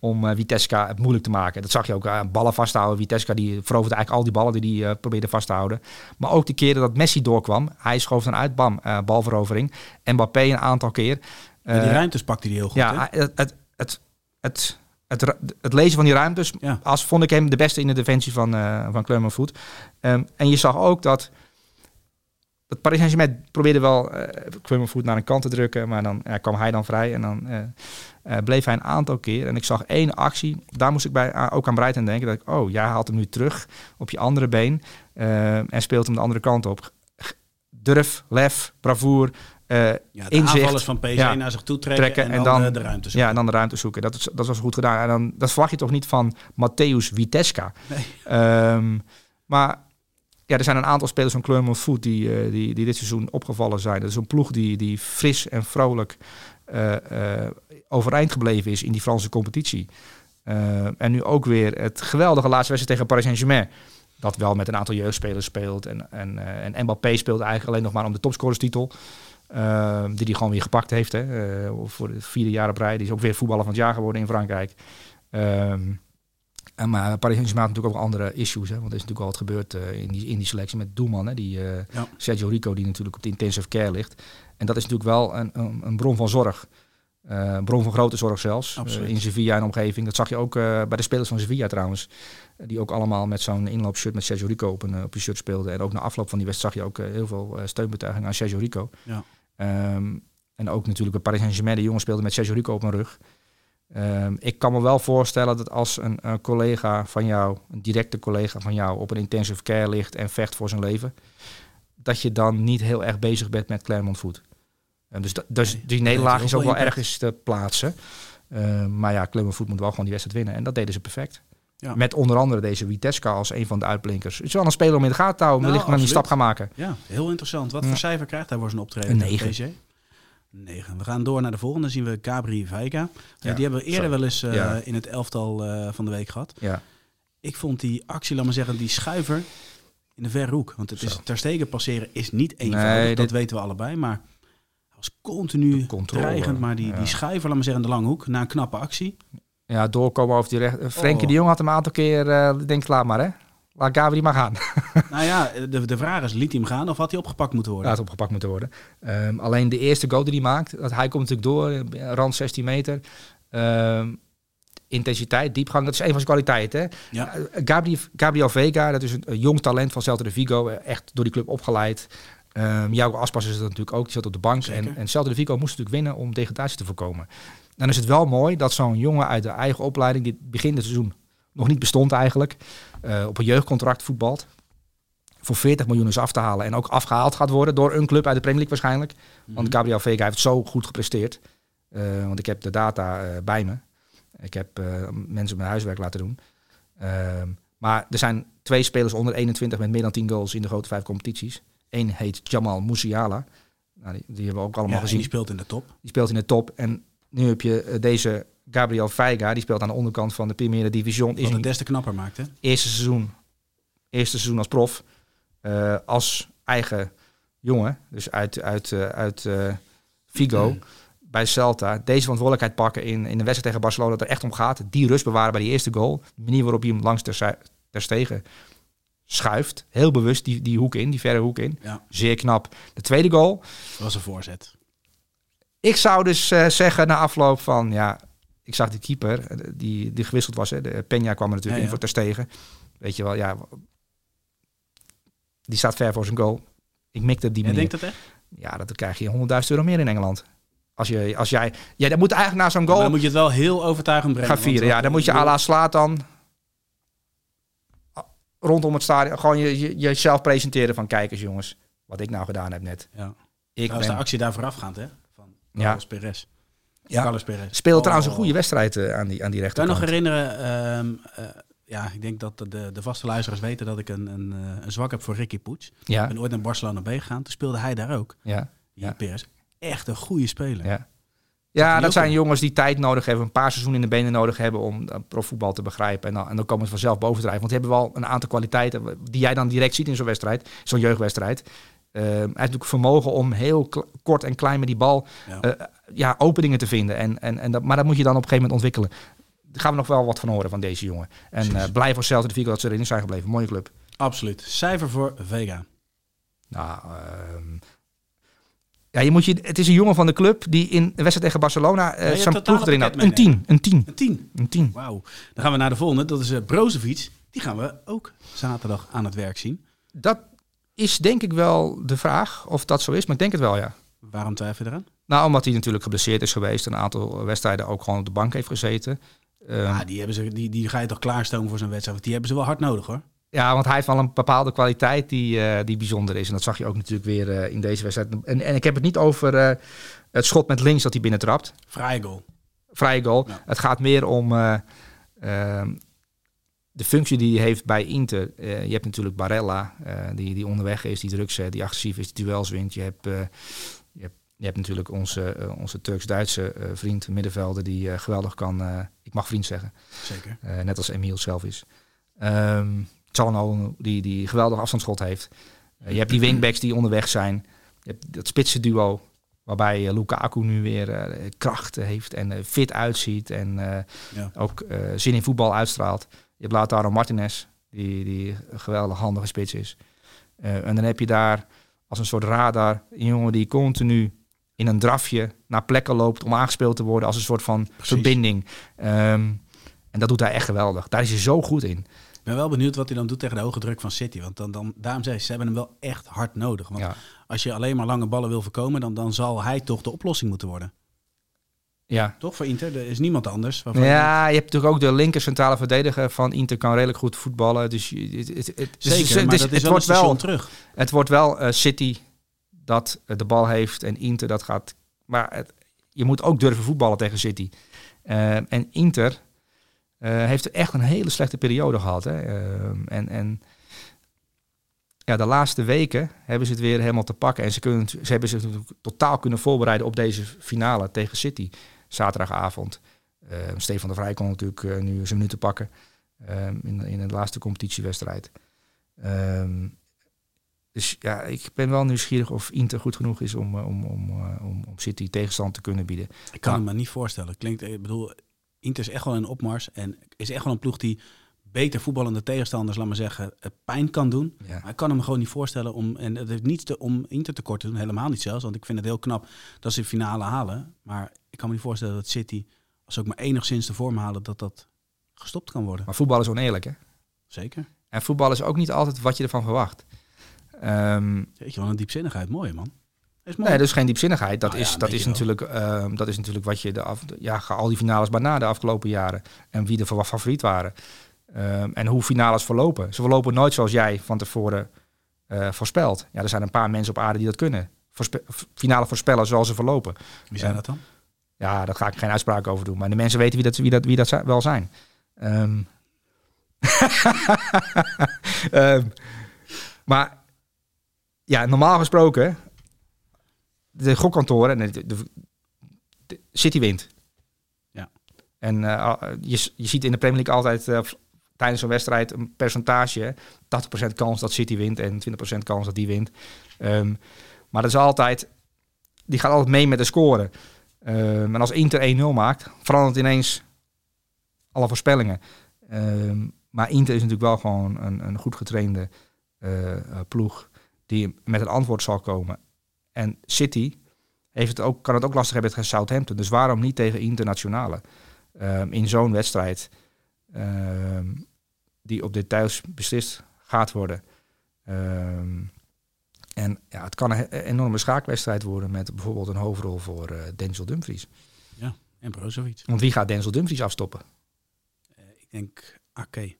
om Vitesca het moeilijk te maken. Dat zag je ook, ballen vasthouden. Vitesca die veroverde eigenlijk al die ballen die hij probeerde vast te houden. Maar ook de keren dat Messi doorkwam, hij schoof dan uit, bam, balverovering. Mbappé een aantal keer. die ruimtes pakte hij heel goed. Ja, het, het, het, het het, het, lezen van die ruimtes, als vond ik hem de beste in de defensie van, uh, van Clermont Foot. Um, en je zag ook dat, dat Paris Saint-Germain probeerde wel uh, Foot naar een kant te drukken, maar dan uh, kwam hij dan vrij en dan uh, bleef hij een aantal keer. En ik zag één actie, daar moest ik bij, ook aan Breiten denken, dat ik, oh, jij haalt hem nu terug op je andere been en speelt hem de andere kant op. Durf, lef, bravoer, uh, ja, inzicht. van PSG ja, naar zich toe trekken, en, dan, de, de, ruimte zoeken. Ja, en dan de ruimte zoeken. Dat, is, dat was goed gedaan. En dan, dat verwacht je toch niet van Matthäus Vitesca. Nee. Um, maar ja, er zijn een aantal spelers van Clermont Foot die, uh, die, die dit seizoen opgevallen zijn. Dat is een ploeg die, die fris en vrolijk uh, overeind gebleven is in die Franse competitie. en nu ook weer het geweldige laatste wedstrijd tegen Paris Saint-Germain dat wel met een aantal jeugdspelers speelt. En, en, en Mbappé speelt eigenlijk alleen nog maar om de topscorerstitel. Uh, die hij gewoon weer gepakt heeft. Hè, voor de vierde jaar op rij. Die is ook weer voetballer van het jaar geworden in Frankrijk. Um, en maar Paris Saint-Germain natuurlijk ook andere issues. Hè, want er is natuurlijk al wat gebeurd uh, in, die, in die selectie met Doelman. Hè, die, ja. Sergio Rico, die natuurlijk op de intensive care ligt. En dat is natuurlijk wel een, een, een bron van zorg. een bron van grote zorg zelfs. in Sevilla en omgeving. Dat zag je ook bij de spelers van Sevilla trouwens. Die ook allemaal met zo'n inloopshirt met Sergio Rico op een, op een shirt speelden. En ook na afloop van die wedstrijd zag je ook heel veel steunbetuiging aan Sergio Rico. Ja. Um, en ook natuurlijk bij Paris Saint-Germain, de jongen speelde met Sergio Rico op mijn rug. Um, ik kan me wel voorstellen dat als een, een, collega van jou, een directe collega van jou, op een intensive care ligt en vecht voor zijn leven, dat je dan niet heel erg bezig bent met Clermont Foot. Um, dus, dus die nederlaag is ook wel ergens te plaatsen. maar ja, Clermont Foot moet wel gewoon die wedstrijd winnen. En dat deden ze perfect. Ja. Met onder andere deze Witeska als een van de uitblinkers. Het is wel een speler om in de gaten te houden. Nou, wellicht maar die stap gaan maken. Ja, heel interessant. Wat voor cijfer krijgt hij voor zijn optreden? Een 9. 9. We gaan door naar de volgende. Dan zien we Cabri Vijka. Ja, die hebben we eerder wel eens uh, in het elftal uh, van de week gehad. Ja. Ik vond die actie, laat maar zeggen, die schuiver in de verre hoek. Want het is ter stegen passeren is niet eenvoudig. Nee, dat weten we allebei. Maar was continu dreigend. Maar die, die schuiver, laat maar zeggen, in de lange hoek. Na een knappe actie ja, doorkomen over die recht. Frenkie oh. de Jong had hem een aantal keer, uh, denk laat maar hè. Laat Gabriel maar gaan. nou ja, de, de vraag is, liet hij hem gaan of had hij opgepakt moeten worden? Ja, had opgepakt moeten worden. Um, alleen de eerste goal die hij maakt, dat hij komt natuurlijk door, rand 16 meter. Um, intensiteit, diepgang. Dat is een van zijn kwaliteiten. Hè? Ja. Uh, Gabriel, Gabriel Vega, dat is een, een jong talent van Celta de Vigo. uh, Echt door die club opgeleid. Um, Jouw Aspas is dat natuurlijk ook. Die zat op de bank. En, en Celta de Vigo moest natuurlijk winnen om degradatie te voorkomen. Dan is het wel mooi dat zo'n jongen uit de eigen opleiding... die begin het seizoen nog niet bestond eigenlijk... Uh, op een jeugdcontract voetbalt voor 40 miljoen is af te halen en ook afgehaald gaat worden door een club uit de Premier League waarschijnlijk. Want Gabriel Vega heeft zo goed gepresteerd. Uh, want ik heb de data uh, bij me. Ik heb mensen mijn huiswerk laten doen. Ehm, maar er zijn twee spelers onder 21 met meer dan 10 goals in de grote vijf competities. Eén heet Jamal Musiala. Nou, die, die, hebben we ook allemaal ja, gezien. Die speelt in de top. Die speelt in de top. En nu heb je deze Gabriel Veiga. Die speelt aan de onderkant van de Primera Division. Wat het des te knapper maakt, hè? Eerste seizoen. Eerste seizoen als prof. Uh, als eigen jongen, dus uit, uit, uh, uit uh, Vigo, mm. bij Celta, deze verantwoordelijkheid pakken in, in de wedstrijd tegen Barcelona, dat er echt om gaat. Die rust bewaren bij die eerste goal. De manier waarop hij hem langs ter, ter stegen schuift. Heel bewust die, die hoek in, die verre hoek in. Ja. Zeer knap. De tweede goal. Dat was een voorzet. Ik zou dus zeggen na afloop van, ja, ik zag die keeper, die, die gewisseld was. Hè. De Peña kwam er natuurlijk ja, ja. in voor ter stegen. Weet je wel, ja, die staat ver voor zijn goal. Ik mikte die manier. denkt dat echt? Ja, dat krijg je 100.000 euro meer in Engeland. Als, je, als jij... Ja, dan moet eigenlijk na zo'n goal... Maar dan moet je het wel heel overtuigend brengen. Gaan vieren, ja. Dan moet je à la slaat dan rondom het stadion gewoon je, je, jezelf presenteren van kijkers, jongens. Wat ik nou gedaan heb net. Ja. Ik dat was ben... de actie daar voorafgaand, hè? Van Ja. Carlos Perez. Ja. Speelde Oh. trouwens een goede wedstrijd eh, aan die, aan die Kan rechterkant. nog herinneren, ehm, eh, ja, ik denk dat de, de vaste luisteraars weten dat ik een, een, eh, een zwak heb voor Ricky. Ik Ja, ben ooit naar Barcelona B gegaan, toen speelde hij daar ook. ja, Ja. Echt een goede speler. ja. Ja, dat zijn jongens die tijd nodig hebben, een paar seizoenen in de benen nodig hebben om profvoetbal te begrijpen. En dan, en dan komen ze vanzelf bovendrijven. Want die hebben wel een aantal kwaliteiten die jij dan direct ziet in zo'n wedstrijd, zo'n jeugdwedstrijd. Uh, hij heeft natuurlijk vermogen om heel kort en klein met die bal Ja. Ja, openingen te vinden. En, en, en dat, maar dat moet je dan op een gegeven moment ontwikkelen. Daar gaan we nog wel wat van horen van deze jongen. En uh, blij voor Celta de Vigo dat ze erin zijn gebleven. Mooie club. Absoluut. Cijfer voor Vega. Nou, ehm, ja, je moet je, het is een jongen van de club die in de wedstrijd tegen Barcelona uh, je zijn ploeg erin had. Een 10, een 10, Een 10. een 10. Wauw. Dan gaan we naar de volgende. Dat is uh, Brozovic. Die gaan we ook zaterdag aan het werk zien. Dat is denk ik wel de vraag of dat zo is, maar ik denk het wel, ja. Waarom twijfel je eraan? Nou, omdat hij natuurlijk geblesseerd is geweest, een aantal wedstrijden ook gewoon op de bank heeft gezeten. Ehm, Ah, die, hebben ze, die, die ga je toch klaarstomen voor zo'n wedstrijd? Want die hebben ze wel hard nodig hoor. Ja, want hij heeft wel een bepaalde kwaliteit die, eh, die bijzonder is. En dat zag je ook natuurlijk weer eh, in deze wedstrijd. En, en ik heb het niet over eh, het schot met links dat hij binnentrapt. Vrije goal. Vrije goal. Ja. Het gaat meer om eh, ehm, de functie die hij heeft bij Inter. Je hebt natuurlijk Barella, die, die onderweg is, die druk zet, die agressief is, die duels wint. Je hebt, je hebt, natuurlijk onze, eh, onze Turks-Duitse eh, vriend, middenvelder, die eh, geweldig kan... ik mag vriend zeggen. Zeker. Net als Emiel zelf is. Ehm Çalhanoğlu, die, die geweldig afstandsschot heeft. Je hebt die wingbacks die onderweg zijn. Je hebt dat spitse duo, waarbij uh, Lukaku nu weer uh, kracht heeft en uh, fit uitziet. En Ja. ook zin in voetbal uitstraalt. Je hebt Lautaro Martinez, die, die een geweldig handige spits is. En dan heb je daar als een soort radar een jongen die continu in een drafje naar plekken loopt om aangespeeld te worden als een soort van Precies. verbinding. Ehm, en dat doet hij echt geweldig. Daar is hij zo goed in. Ik ben wel benieuwd wat hij dan doet tegen de hoge druk van City. Want dan, dan, daarom zei ze, ze hebben hem wel echt hard nodig. Want Ja. als je alleen maar lange ballen wil voorkomen, dan, dan zal hij toch de oplossing moeten worden. Ja. Toch voor Inter? Er is niemand anders. je Ja, je hebt natuurlijk ook de linker centrale verdediger van Inter kan redelijk goed voetballen. Dus je- het, het, het, Zeker, dus- maar dus dat is het wel wordt wel, terug. het wordt wel eh, City dat eh, de bal heeft en Inter dat gaat. Maar je moet ook durven voetballen tegen City. Eh, en Inter eh, heeft echt een hele slechte periode gehad. Hè. En, en ja, de laatste weken hebben ze het weer helemaal te pakken. En ze, kunnen, ze hebben zich totaal kunnen voorbereiden op deze finale tegen City. Zaterdagavond. Stefan de Vrij kon natuurlijk nu zijn minuten pakken. in, in de laatste competitiewedstrijd. Ehm, dus ja, ik ben wel nieuwsgierig of Inter goed genoeg is om, eh, om, om, eh, om, om City tegenstand te kunnen bieden. Ik kan het me niet voorstellen. Klinkt, ik bedoel, Inter is echt wel een opmars. En is echt wel een ploeg die beter voetballende tegenstanders, laat maar zeggen, eh, pijn kan doen. Ja. Maar ik kan hem gewoon niet voorstellen om, en het heeft niets te, om Inter tekort te doen, helemaal niet zelfs. Want ik vind het heel knap dat ze de finale halen. Maar ik kan me niet voorstellen dat City als ze ook maar enigszins de vorm halen, dat dat gestopt kan worden. Maar voetbal is oneerlijk, hè? Zeker. En voetbal is ook niet altijd wat je ervan verwacht. Um, Weet je wel, een diepzinnigheid. Mooi, man. Is mooi. Nee, dat is geen diepzinnigheid. Dat, nou is, dat, is natuurlijk, uh, dat is natuurlijk wat je de af, ja, al die finales maar na de afgelopen jaren. En wie er favoriet waren. Um, en hoe finales verlopen. Ze verlopen nooit zoals jij van tevoren uh, voorspelt. Ja, er zijn een paar mensen op aarde die dat kunnen. Voorspe finale voorspellen zoals ze verlopen. Wie zijn dat dan? Ja, daar ga ik geen uitspraak over doen. Maar de mensen weten wie dat, wie dat, wie dat wel zijn. Um, um, maar ja, normaal gesproken, de gokkantoren, de, de, de, City wint. Ja. En uh, je, je ziet in de Premier League altijd uh, tijdens een wedstrijd een percentage. 80% kans dat City wint en 20% kans dat die wint. Um, maar dat is altijd, die gaat altijd mee met de score. Um, en als Inter 1-0 maakt, verandert ineens alle voorspellingen. Um, maar Inter is natuurlijk wel gewoon een, een goed getrainde uh, ploeg die met een antwoord zal komen. En City heeft het ook, kan het ook lastig hebben tegen Southampton. Dus waarom niet tegen internationale? Um, in zo'n wedstrijd um, die op details beslist gaat worden. Um, en ja, het kan een enorme schaakwedstrijd worden met bijvoorbeeld een hoofdrol voor uh, Denzel Dumfries. Ja, en Brozovic. Want wie gaat Denzel Dumfries afstoppen? Uh, ik denk Ake.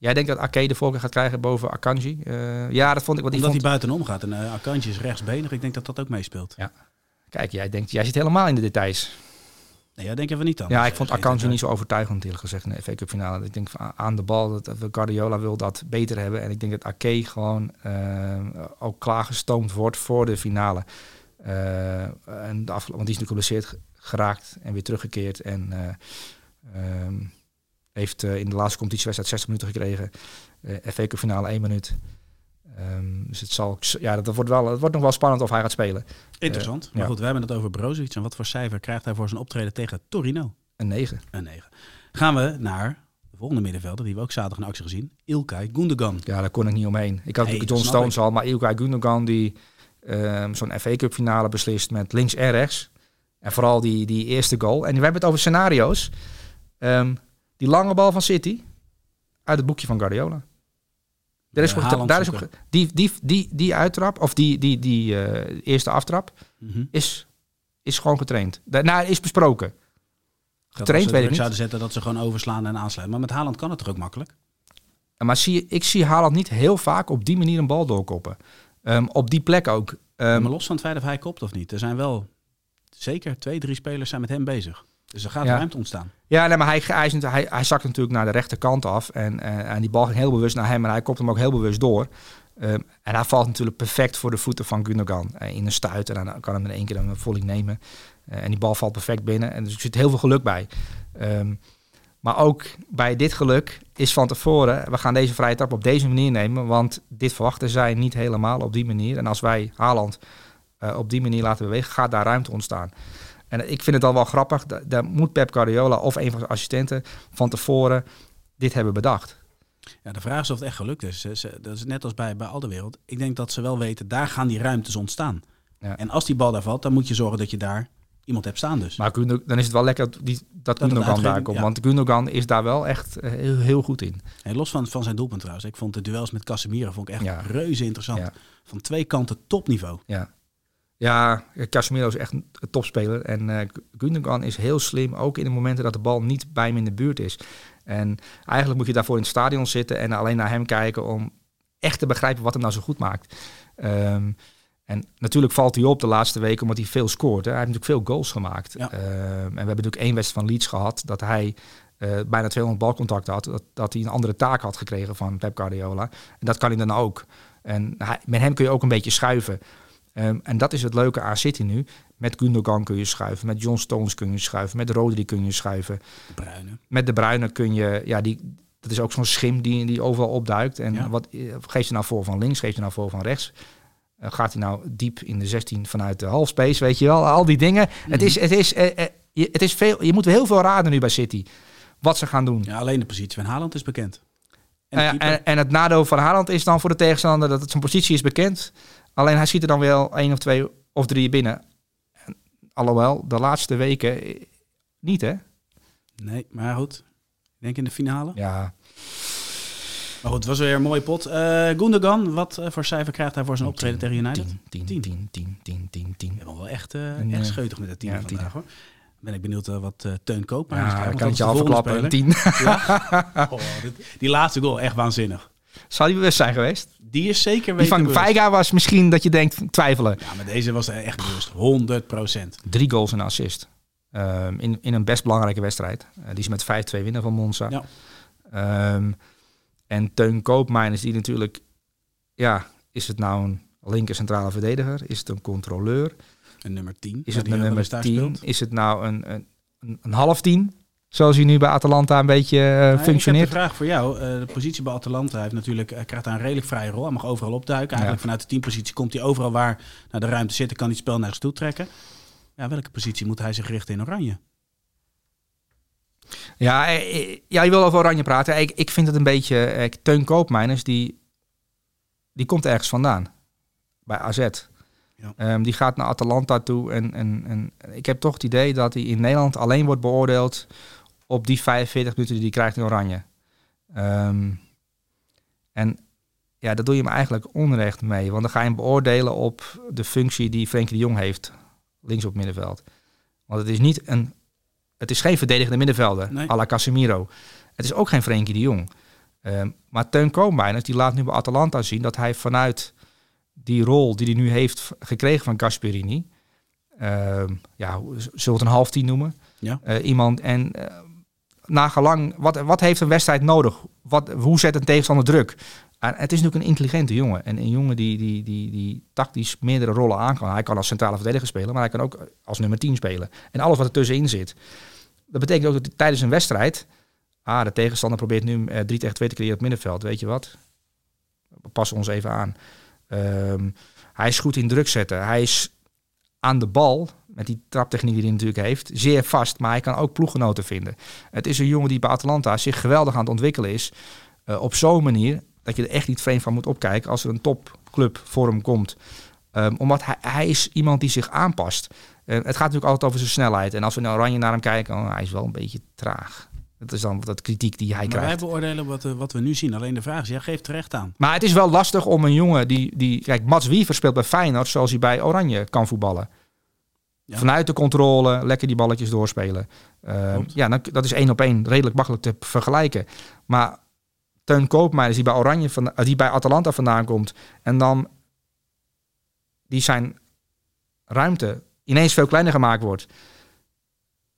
Jij denkt dat Ake de voorkeur gaat krijgen boven Akanji? Uh, ja, dat vond ik. wat Omdat hij buitenom gaat en uh, Akanji is rechtsbenig. Ik denk dat dat ook meespeelt. Ja. Kijk, jij denkt, jij zit helemaal in de details. Nee, jij denkt even niet dan. Ja, ik vond Akanji niet zo overtuigend eerlijk gezegd in de FA Cup finale. Ik denk aan de bal dat Guardiola wil dat beter hebben. En ik denk dat Ake gewoon uh, ook klaargestoomd wordt voor de finale. Uh, en de want die is nu geblesseerd geraakt en weer teruggekeerd. En um, heeft uh, in de laatste competitiewedstrijd 60 minuten gekregen. Uh, FA Cup finale 1 minuut. Um, dus het zal, ja, dat wordt, wel, het wordt nog wel spannend of hij gaat spelen. Interessant. Uh, maar ja. goed, we hebben het over Brozovic. En wat voor cijfer krijgt hij voor zijn optreden tegen Torino? Een 9. Een 9. Gaan we naar de volgende middenvelder, die we ook zaterdag in actie gezien. Ilkay Gundogan. Ja, daar kon ik niet omheen. Ik had nee, John Stones al, maar Ilkay Gundogan die um, zo'n FA Cup finale beslist met links en rechts. En vooral die, die eerste goal. En we hebben het over scenario's. Um, die lange bal van City uit het boekje van Guardiola. Er is uh, daar is ook, die, die, die, die uittrap, of die, die, die uh, eerste aftrap, mm -hmm. is, is gewoon getraind. Daarna is besproken. Getraind weet ik niet. zouden zetten dat ze gewoon overslaan en aansluiten. Maar met Haaland kan het toch ook makkelijk? Maar zie, ik zie Haaland niet heel vaak op die manier een bal doorkoppen. Um, op die plek ook. Um, maar los van het feit of hij kopt of niet. Er zijn wel zeker twee, drie spelers zijn met hem bezig. Dus er gaat ja. ruimte ontstaan. Ja, nee, maar hij, hij, hij, hij zakt natuurlijk naar de rechterkant af. En, uh, en die bal ging heel bewust naar hem. En hij kopt hem ook heel bewust door. Um, en hij valt natuurlijk perfect voor de voeten van Gundogan. Uh, in een stuit. En dan kan hem in één keer een volley nemen. Uh, en die bal valt perfect binnen. En dus er zit heel veel geluk bij. Um, maar ook bij dit geluk is van tevoren... we gaan deze vrije trap op deze manier nemen. Want dit verwachten zij niet helemaal op die manier. En als wij Haaland op die manier laten bewegen... gaat daar ruimte ontstaan. En ik vind het al wel grappig, daar moet Pep Guardiola of een van zijn assistenten van tevoren dit hebben bedacht. Ja, de vraag is of het echt gelukt is. Dat is net als bij, bij al de wereld. Ik denk dat ze wel weten, daar gaan die ruimtes ontstaan. Ja. En als die bal daar valt, dan moet je zorgen dat je daar iemand hebt staan dus. Maar dan is het wel lekker die, dat, dat Gundogan daar komt. Ja. Want Gundogan is daar wel echt heel, heel goed in. En los van, van zijn doelpunt trouwens. Ik vond de duels met Casemiro vond ik echt ja. reuze interessant. Van twee kanten topniveau. Ja. Ja, Casemiro is echt een topspeler. En uh, Gundogan is heel slim, ook in de momenten dat de bal niet bij hem in de buurt is. En eigenlijk moet je daarvoor in het stadion zitten en alleen naar hem kijken om echt te begrijpen wat hem nou zo goed maakt. Um, en natuurlijk valt hij op de laatste weken omdat hij veel scoort. Hè. Hij heeft natuurlijk veel goals gemaakt. Ja. Um, en we hebben natuurlijk één wedstrijd van Leeds gehad dat hij uh, bijna 200 balcontacten had. Dat, dat hij een andere taak had gekregen van Pep Guardiola. En dat kan hij dan ook. En hij, met hem kun je ook een beetje schuiven. Um, en dat is het leuke aan City nu. Met Gundogan kun je schuiven, met John Stones kun je schuiven, met Rodri kun je schuiven. De Bruine. Met de Bruine kun je, ja, die, dat is ook zo'n schim die, die overal opduikt. En Ja. wat geeft je nou voor van links, geeft je nou voor van rechts? Uh, gaat hij nou diep in de 16 vanuit de halfspace, weet je wel? Al die dingen. Het is, het is, eh, eh, je, het is veel, je moet heel veel raden nu bij City. Wat ze gaan doen. Ja, alleen de positie van Haaland is bekend. En, En, en, en het nadeel van Haaland is dan voor de tegenstander dat het zijn positie is bekend. Alleen hij schiet er dan wel één of twee of drie binnen. En, alhoewel, de laatste weken eh, niet hè. Nee, maar goed. Ik denk in de finale. Ja. Maar goed, het was weer een mooie pot. Uh, Gundogan, wat uh, voor cijfer krijgt hij voor zijn optreden tegen United? 10, 10, 10, 10, 10, 10, 10. Ja, wel echt, uh, echt scheutig met het team ja, vandaag hoor. Ben ik benieuwd wat Teun Koop Ja, kan het je al verklappen. 10. Ja? Oh, dit, die laatste goal, echt waanzinnig. Zal die bewust zijn geweest? Die is zeker weten Die van Veiga was misschien dat je denkt twijfelen. Ja, maar deze was echt bewust. 100 procent. Drie goals en assist. Um, in, in een best belangrijke wedstrijd. Uh, die is met 5-2 winnen van Monza. Ja. Um, en Teun Koopmijn is die natuurlijk... Ja, is het nou een linker centrale verdediger? Is het een controleur? Een nummer 10. Is het een nummer 10? Is het nou een, een, een half 10? Zoals hij nu bij Atalanta een beetje uh, functioneert. Ik heb een vraag voor jou. Uh, de positie bij Atalanta heeft natuurlijk, uh, krijgt daar een redelijk vrije rol. Hij mag overal opduiken. Eigenlijk vanuit de teampositie komt hij overal waar naar de ruimte zitten, kan hij het spel naar zich toe trekken. Ja, welke positie moet hij zich richten in Oranje? Ja, ja je wil over Oranje praten. Ik, ik vind het een beetje... Teun Koopmeiners, die, die komt ergens vandaan. Bij AZ. Ja. Um, die gaat naar Atalanta toe. En, en, en ik heb toch het idee dat hij in Nederland alleen wordt beoordeeld op die 45 minuten die hij krijgt in Oranje. Um, en ja, daar doe je hem eigenlijk onrecht mee. Want dan ga je hem beoordelen op de functie die Frenkie de Jong heeft. Links op middenveld. Want het is niet een... Het is geen verdedigende middenvelder, nee. à la Casemiro. Het is ook geen Frenkie de Jong. Um, maar Teun Koopmeiners, die laat nu bij Atalanta zien dat hij vanuit die rol die hij nu heeft gekregen van Gasperini, uh, ja, zullen we het een half tien noemen? Ja. Uh, iemand en uh, nagelang, wat, wat heeft een wedstrijd nodig? Wat, hoe zet een tegenstander druk? En het is natuurlijk een intelligente jongen. En een jongen die, die, die, die tactisch meerdere rollen aan kan. Hij kan als centrale verdediger spelen, maar hij kan ook als nummer 10 spelen. En alles wat er tussenin zit. Dat betekent ook dat tijdens een wedstrijd... Ah, de tegenstander probeert nu uh, 3 tegen 2 te creëren op het middenveld. Weet je wat? Passen ons even aan. Um, hij is goed in druk zetten. Hij is aan de bal, met die traptechniek die hij natuurlijk heeft, zeer vast. Maar hij kan ook ploeggenoten vinden. Het is een jongen die bij Atalanta zich geweldig aan het ontwikkelen is. Uh, op zo'n manier dat je er echt niet vreemd van moet opkijken als er een topclub voor hem komt. Um, omdat hij, hij, is iemand die zich aanpast. Uh, het gaat natuurlijk altijd over zijn snelheid. En als we naar Oranje naar hem kijken, oh, hij is wel een beetje traag. Dat is dan dat kritiek die hij maar krijgt. Wij beoordelen wat, eh, wat we nu zien. Alleen de vraag is, jij geeft terecht aan. Maar het is wel lastig om een jongen die... die kijk, Mats Wiever speelt bij Feyenoord zoals hij bij Oranje kan voetballen. Ja. Vanuit de controle, lekker die balletjes doorspelen. Uh, ja, dan, dat is één op één redelijk makkelijk te vergelijken. Maar Teun Koopmeijers die bij Oranje van, die bij Atalanta vandaan komt en dan die zijn ruimte ineens veel kleiner gemaakt wordt.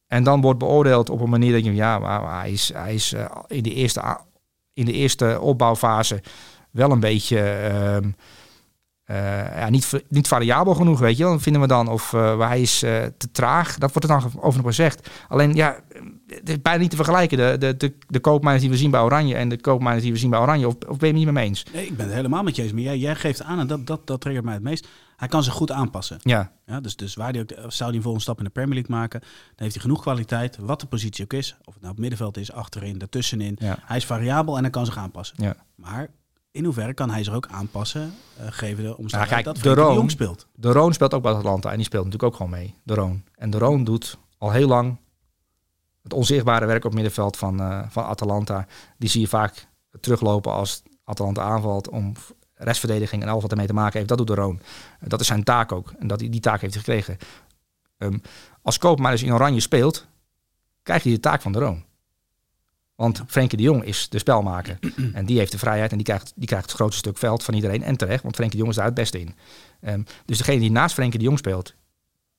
En dan wordt beoordeeld op een manier dat je, ja, maar hij is, hij is uh, in, de eerste, in de eerste opbouwfase wel een beetje uh, uh, ja, niet, niet variabel genoeg, weet je. Dan vinden we dan of waar hij is te traag. Dat wordt er dan over nog gezegd. Alleen ja, het is bijna niet te vergelijken. De, de, de, de koopmijners die we zien bij Oranje en de koopmijners die we zien bij Oranje. Of, of ben je het niet mee eens? Nee, ik ben het helemaal met je eens. Maar jij, jij geeft aan, en dat, dat, dat triggert mij het meest. Hij kan zich goed aanpassen. Ja. ja dus, dus waar die ook, zou hij een volgende stap in de Premier League maken, dan heeft hij genoeg kwaliteit, wat de positie ook is. Of het nou op middenveld is, achterin, daartussenin. Ja. Hij is variabel en hij kan zich aanpassen. Ja. Maar in hoeverre kan hij zich ook aanpassen, uh, geven de omstandigheden nou, dat de Roon, Jong speelt? De Roon speelt ook bij Atlanta en die speelt natuurlijk ook gewoon mee. De Roon. En de Roon doet al heel lang het onzichtbare werk op middenveld van, uh, van Atalanta. Die zie je vaak teruglopen als Atalanta aanvalt om restverdediging en alles wat ermee te maken heeft, dat doet de Roon. Dat is zijn taak ook. En dat hij die taak heeft gekregen. Um, als Koopman dus in oranje speelt, krijgt hij de taak van de Roon. Want Frenkie de Jong is de spelmaker. en die heeft de vrijheid en die krijgt, die krijgt het grootste stuk veld van iedereen. En terecht, want Frenkie de Jong is daar het beste in. Um, dus degene die naast Frenkie de Jong speelt,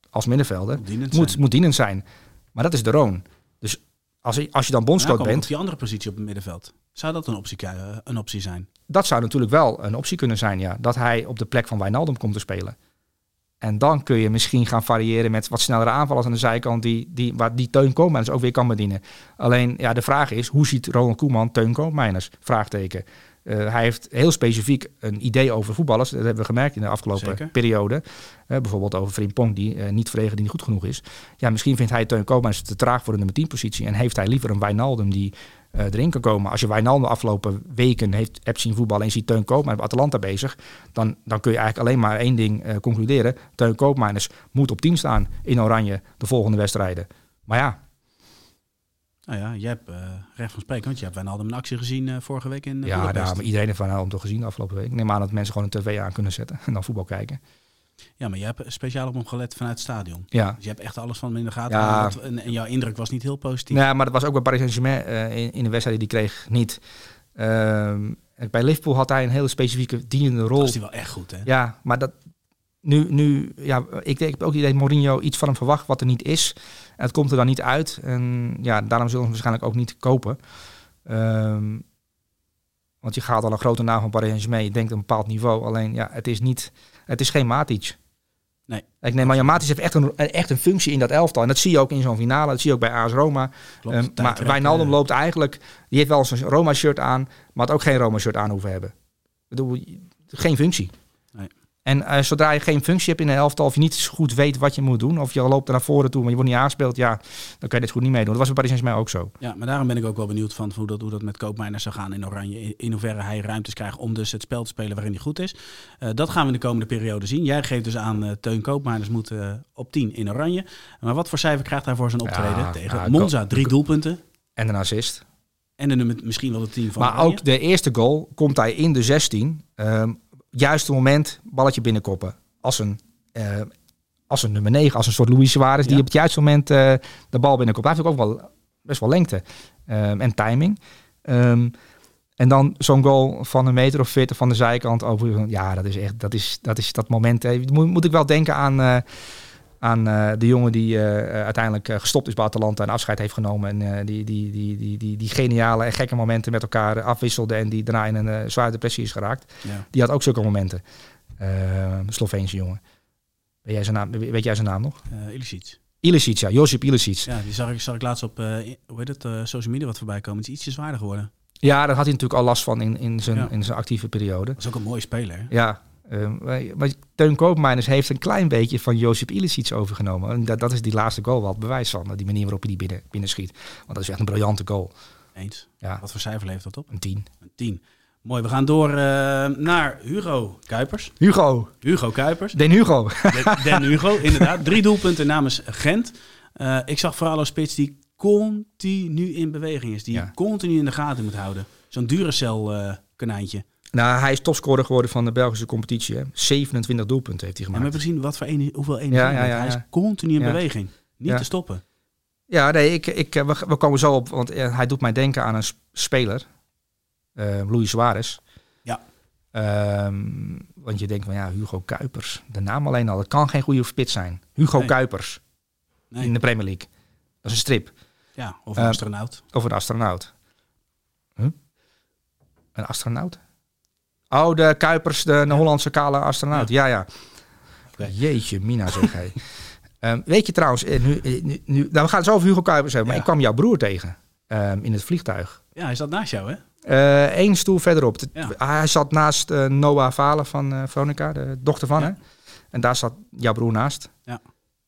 als middenvelder, moet dienend, moet, zijn. Moet dienend zijn. Maar dat is de Roon. Dus als, je, als je dan bondscoach bent... Op die andere positie op het middenveld. Zou dat een optie, een optie zijn? Dat zou natuurlijk wel een optie kunnen zijn, ja. Dat hij op de plek van Wijnaldum komt te spelen. En dan kun je misschien gaan variëren met wat snellere aanvallers aan de zijkant die, die, waar die Teun Koopmeiners ook weer kan bedienen. Alleen ja, de vraag is, hoe ziet Ronald Koeman Teun Koopmeiners? Vraagteken. Uh, hij heeft heel specifiek een idee over voetballers. Dat hebben we gemerkt in de afgelopen Zeker. periode. Uh, bijvoorbeeld over Frimpong, die uh, niet verregen, die niet goed genoeg is. Ja, misschien vindt hij Teun Koopmeiners te traag voor de nummer 10 positie. En heeft hij liever een Wijnaldum die erin kan komen. Als je Wijnaldum de afgelopen weken heeft, hebt zien voetballen en ziet Teun Koopmeiners bij Atalanta bezig, dan, dan kun je eigenlijk alleen maar één ding concluderen. Teun Koopmeiners moet op 10 staan in Oranje de volgende wedstrijden. Maar ja, Nou ja, je hebt uh, recht van spreken, want je hebt Wijnaldum een actie gezien uh, vorige week in uh, Ja, daar, maar iedereen heeft Wijnaldum toch gezien de afgelopen week. Ik neem aan dat mensen gewoon een tv aan kunnen zetten en dan voetbal kijken. Ja, maar je hebt speciaal op hem gelet vanuit het stadion. Ja. Dus je hebt echt alles van hem in de gaten. Ja. En, en, jouw indruk was niet heel positief. Nee, maar dat was ook bij Paris Saint-Germain in, in, de wedstrijd die hij kreeg niet. Ehm, bij Liverpool had hij een hele specifieke dienende rol. Dat is hij wel echt goed, hè? Ja, maar dat, nu, nu ja, ik denk ook idee Mourinho iets van hem verwacht wat er niet is. En het komt er dan niet uit. En ja, daarom zullen ze hem waarschijnlijk ook niet kopen. Um, want je gaat al een grote naam van Paris Saint-Germain. Je denkt een bepaald niveau. Alleen, ja, het is niet... Het is geen Matic. Nee. Ik neem maar, ja, Matic heeft echt een, echt een functie in dat elftal. En dat zie je ook in zo'n finale. Dat zie je ook bij AS Roma. Klopt, um, maar Wijnaldum loopt eigenlijk... Die heeft wel zijn Roma-shirt aan. Maar had ook geen Roma-shirt aan hoeven hebben. Ik bedoel, geen functie. En uh, zodra je geen functie hebt in een elftal, of je niet goed weet wat je moet doen, of je loopt naar voren toe, maar je wordt niet aangespeeld, ja, dan kan je dit goed niet meedoen. Dat was bij Paris Saint-Germain ook zo. Ja, maar daarom ben ik ook wel benieuwd van hoe dat, hoe dat met Koopmeiners zou gaan in Oranje. In, in hoeverre hij ruimtes krijgt om dus het spel te spelen waarin hij goed is. Uh, dat gaan we in de komende periode zien. Jij geeft dus aan, uh, Teun Koopmeiners moet op 10 in Oranje. Maar wat voor cijfer krijgt hij voor zijn optreden Ja, tegen ja, Monza? Drie doelpunten. En een assist. En de nummer, misschien wel de 10 van Maar Oranje. ook de eerste goal komt hij in de 16. Um, juiste moment, balletje binnenkoppen. Als een, uh, als een nummer 9, als een soort Luis Suarez, die op het juiste moment uh, de bal binnenkomt. Hij heeft ook wel best wel lengte um, en timing. Um, en dan zo'n goal van een meter of 40 van de zijkant. Over, ja, dat is echt, dat is dat, is dat moment. Hè. Moet, moet ik wel denken aan, uh, aan uh, de jongen die uh, uiteindelijk gestopt is bij Atalanta en afscheid heeft genomen. En die, die, die, die, die, die geniale en gekke momenten met elkaar afwisselde. En die daarna in een zware depressie is geraakt. Ja. Die had ook zulke momenten. Sloveense jongen. Weet jij zijn naam, weet jij zijn naam nog? Uh, Ilicic. Ilicic, ja. Josip Ilicic. Ja, die zag ik, zag ik laatst op uh, hoe heet het, uh, social media wat voorbij komen. Het is ietsje zwaarder geworden. Ja, daar had hij natuurlijk al last van in, in, zijn, Ja. in zijn actieve periode. Dat is ook een mooie speler. hè? Ja. Um, maar Teun Koopmeiners heeft een klein beetje van Josip Ilicic overgenomen. En dat, dat is die laatste goal wel het bewijs van. Die manier waarop hij die binnen, binnen schiet. Want dat is echt een briljante goal. Eens. Ja, Wat voor cijfer levert dat op? een 10. Een 10. Mooi, we gaan door uh, naar Hugo Kuipers. Hugo. Hugo Kuipers. Den Hugo. Den, Den Hugo, inderdaad. Drie doelpunten namens Gent. Uh, ik zag vooral een spits die continu in beweging is. Die Ja. je continu in de gaten moet houden. Zo'n Duracell uh, konijntje. Nou, hij is topscorer geworden van de Belgische competitie. Hè. 27 doelpunten heeft hij gemaakt. maar we zien wat voor ene, hoeveel energie Ja, hij ja, heeft. ja, Hij is continu in beweging. Niet te stoppen. Ja, nee, ik, ik, we, we komen zo op, want eh, hij doet mij denken aan een sp- speler, uh, Luis Suarez. Ja. Um, want je denkt van ja, Hugo Kuipers, de naam alleen al, dat kan geen goede spits zijn. Hugo Nee. Kuipers Nee. in de Premier League. Dat is een strip Ja, of een Uh, astronaut. over een astronaut. Huh? Een astronaut? Oh, de Kuipers, de, de Hollandse kale astronaut. Ja, ja. Jeetje, Mina zeg hij. Um, weet je trouwens, eh, nu, eh, nu, nu, nou, we gaan het zo over Hugo Kuipers hebben, maar ik kwam jouw broer tegen um, in het vliegtuig. Ja, hij zat naast jou, hè? Eén uh, stoel verderop. Ja. Hij zat naast uh, Noah Valen van uh, Veronica, de dochter van. Ja. Hè? En daar zat jouw broer naast. Ja.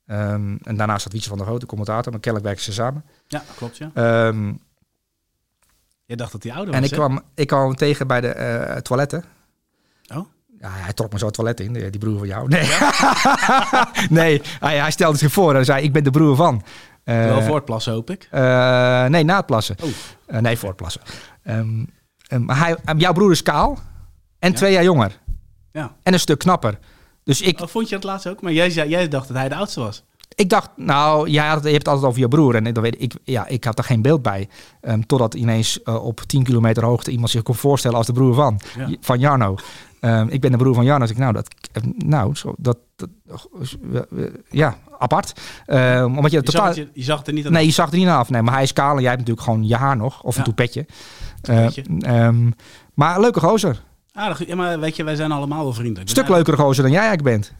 Um, en daarnaast zat Wietse van der Groot, de commentator. Maar kennelijk werken ze samen. Ja, klopt, ja. Um, Je dacht dat hij ouder en was, ik hè? kwam, ik kwam hem tegen bij de toiletten. Oh? Ja, hij trok me zo het toilet in, die, broer van jou. Nee, nee hij, hij, stelde zich voor en zei, ik ben de broer van. Uh, Wel voor het plassen, hoop ik. Uh, nee, na het plassen. Oh. Uh, nee, voor het plassen. Um, um, hij, jouw broer is kaal en ja. twee jaar jonger. Ja. En een stuk knapper. Dus ik... Oh, vond je dat laatst ook? Maar jij, jij dacht dat hij de oudste was. Ik dacht, nou, jij had, je hebt het altijd over je broer. En dan weet ik, ja, ik had er geen beeld bij. Um, totdat ineens uh, op 10 kilometer hoogte iemand zich kon voorstellen als de broer van, ja. van Jarno. Um, ik ben de broer van Jarno. Dus ik, nou, dat, nou, zo, dat, dat ja, apart. Um, omdat je, je, totaal, zag je, je zag het er niet aan Nee, je zag er niet af. Nee, maar hij is kaal en jij hebt natuurlijk gewoon je haar nog. Of Ja. een toepetje. Toepetje. Uh, um, maar leuke gozer. Aardig, ja, maar weet je, wij zijn allemaal wel vrienden. Een stuk leukere gozer dan jij eigenlijk bent.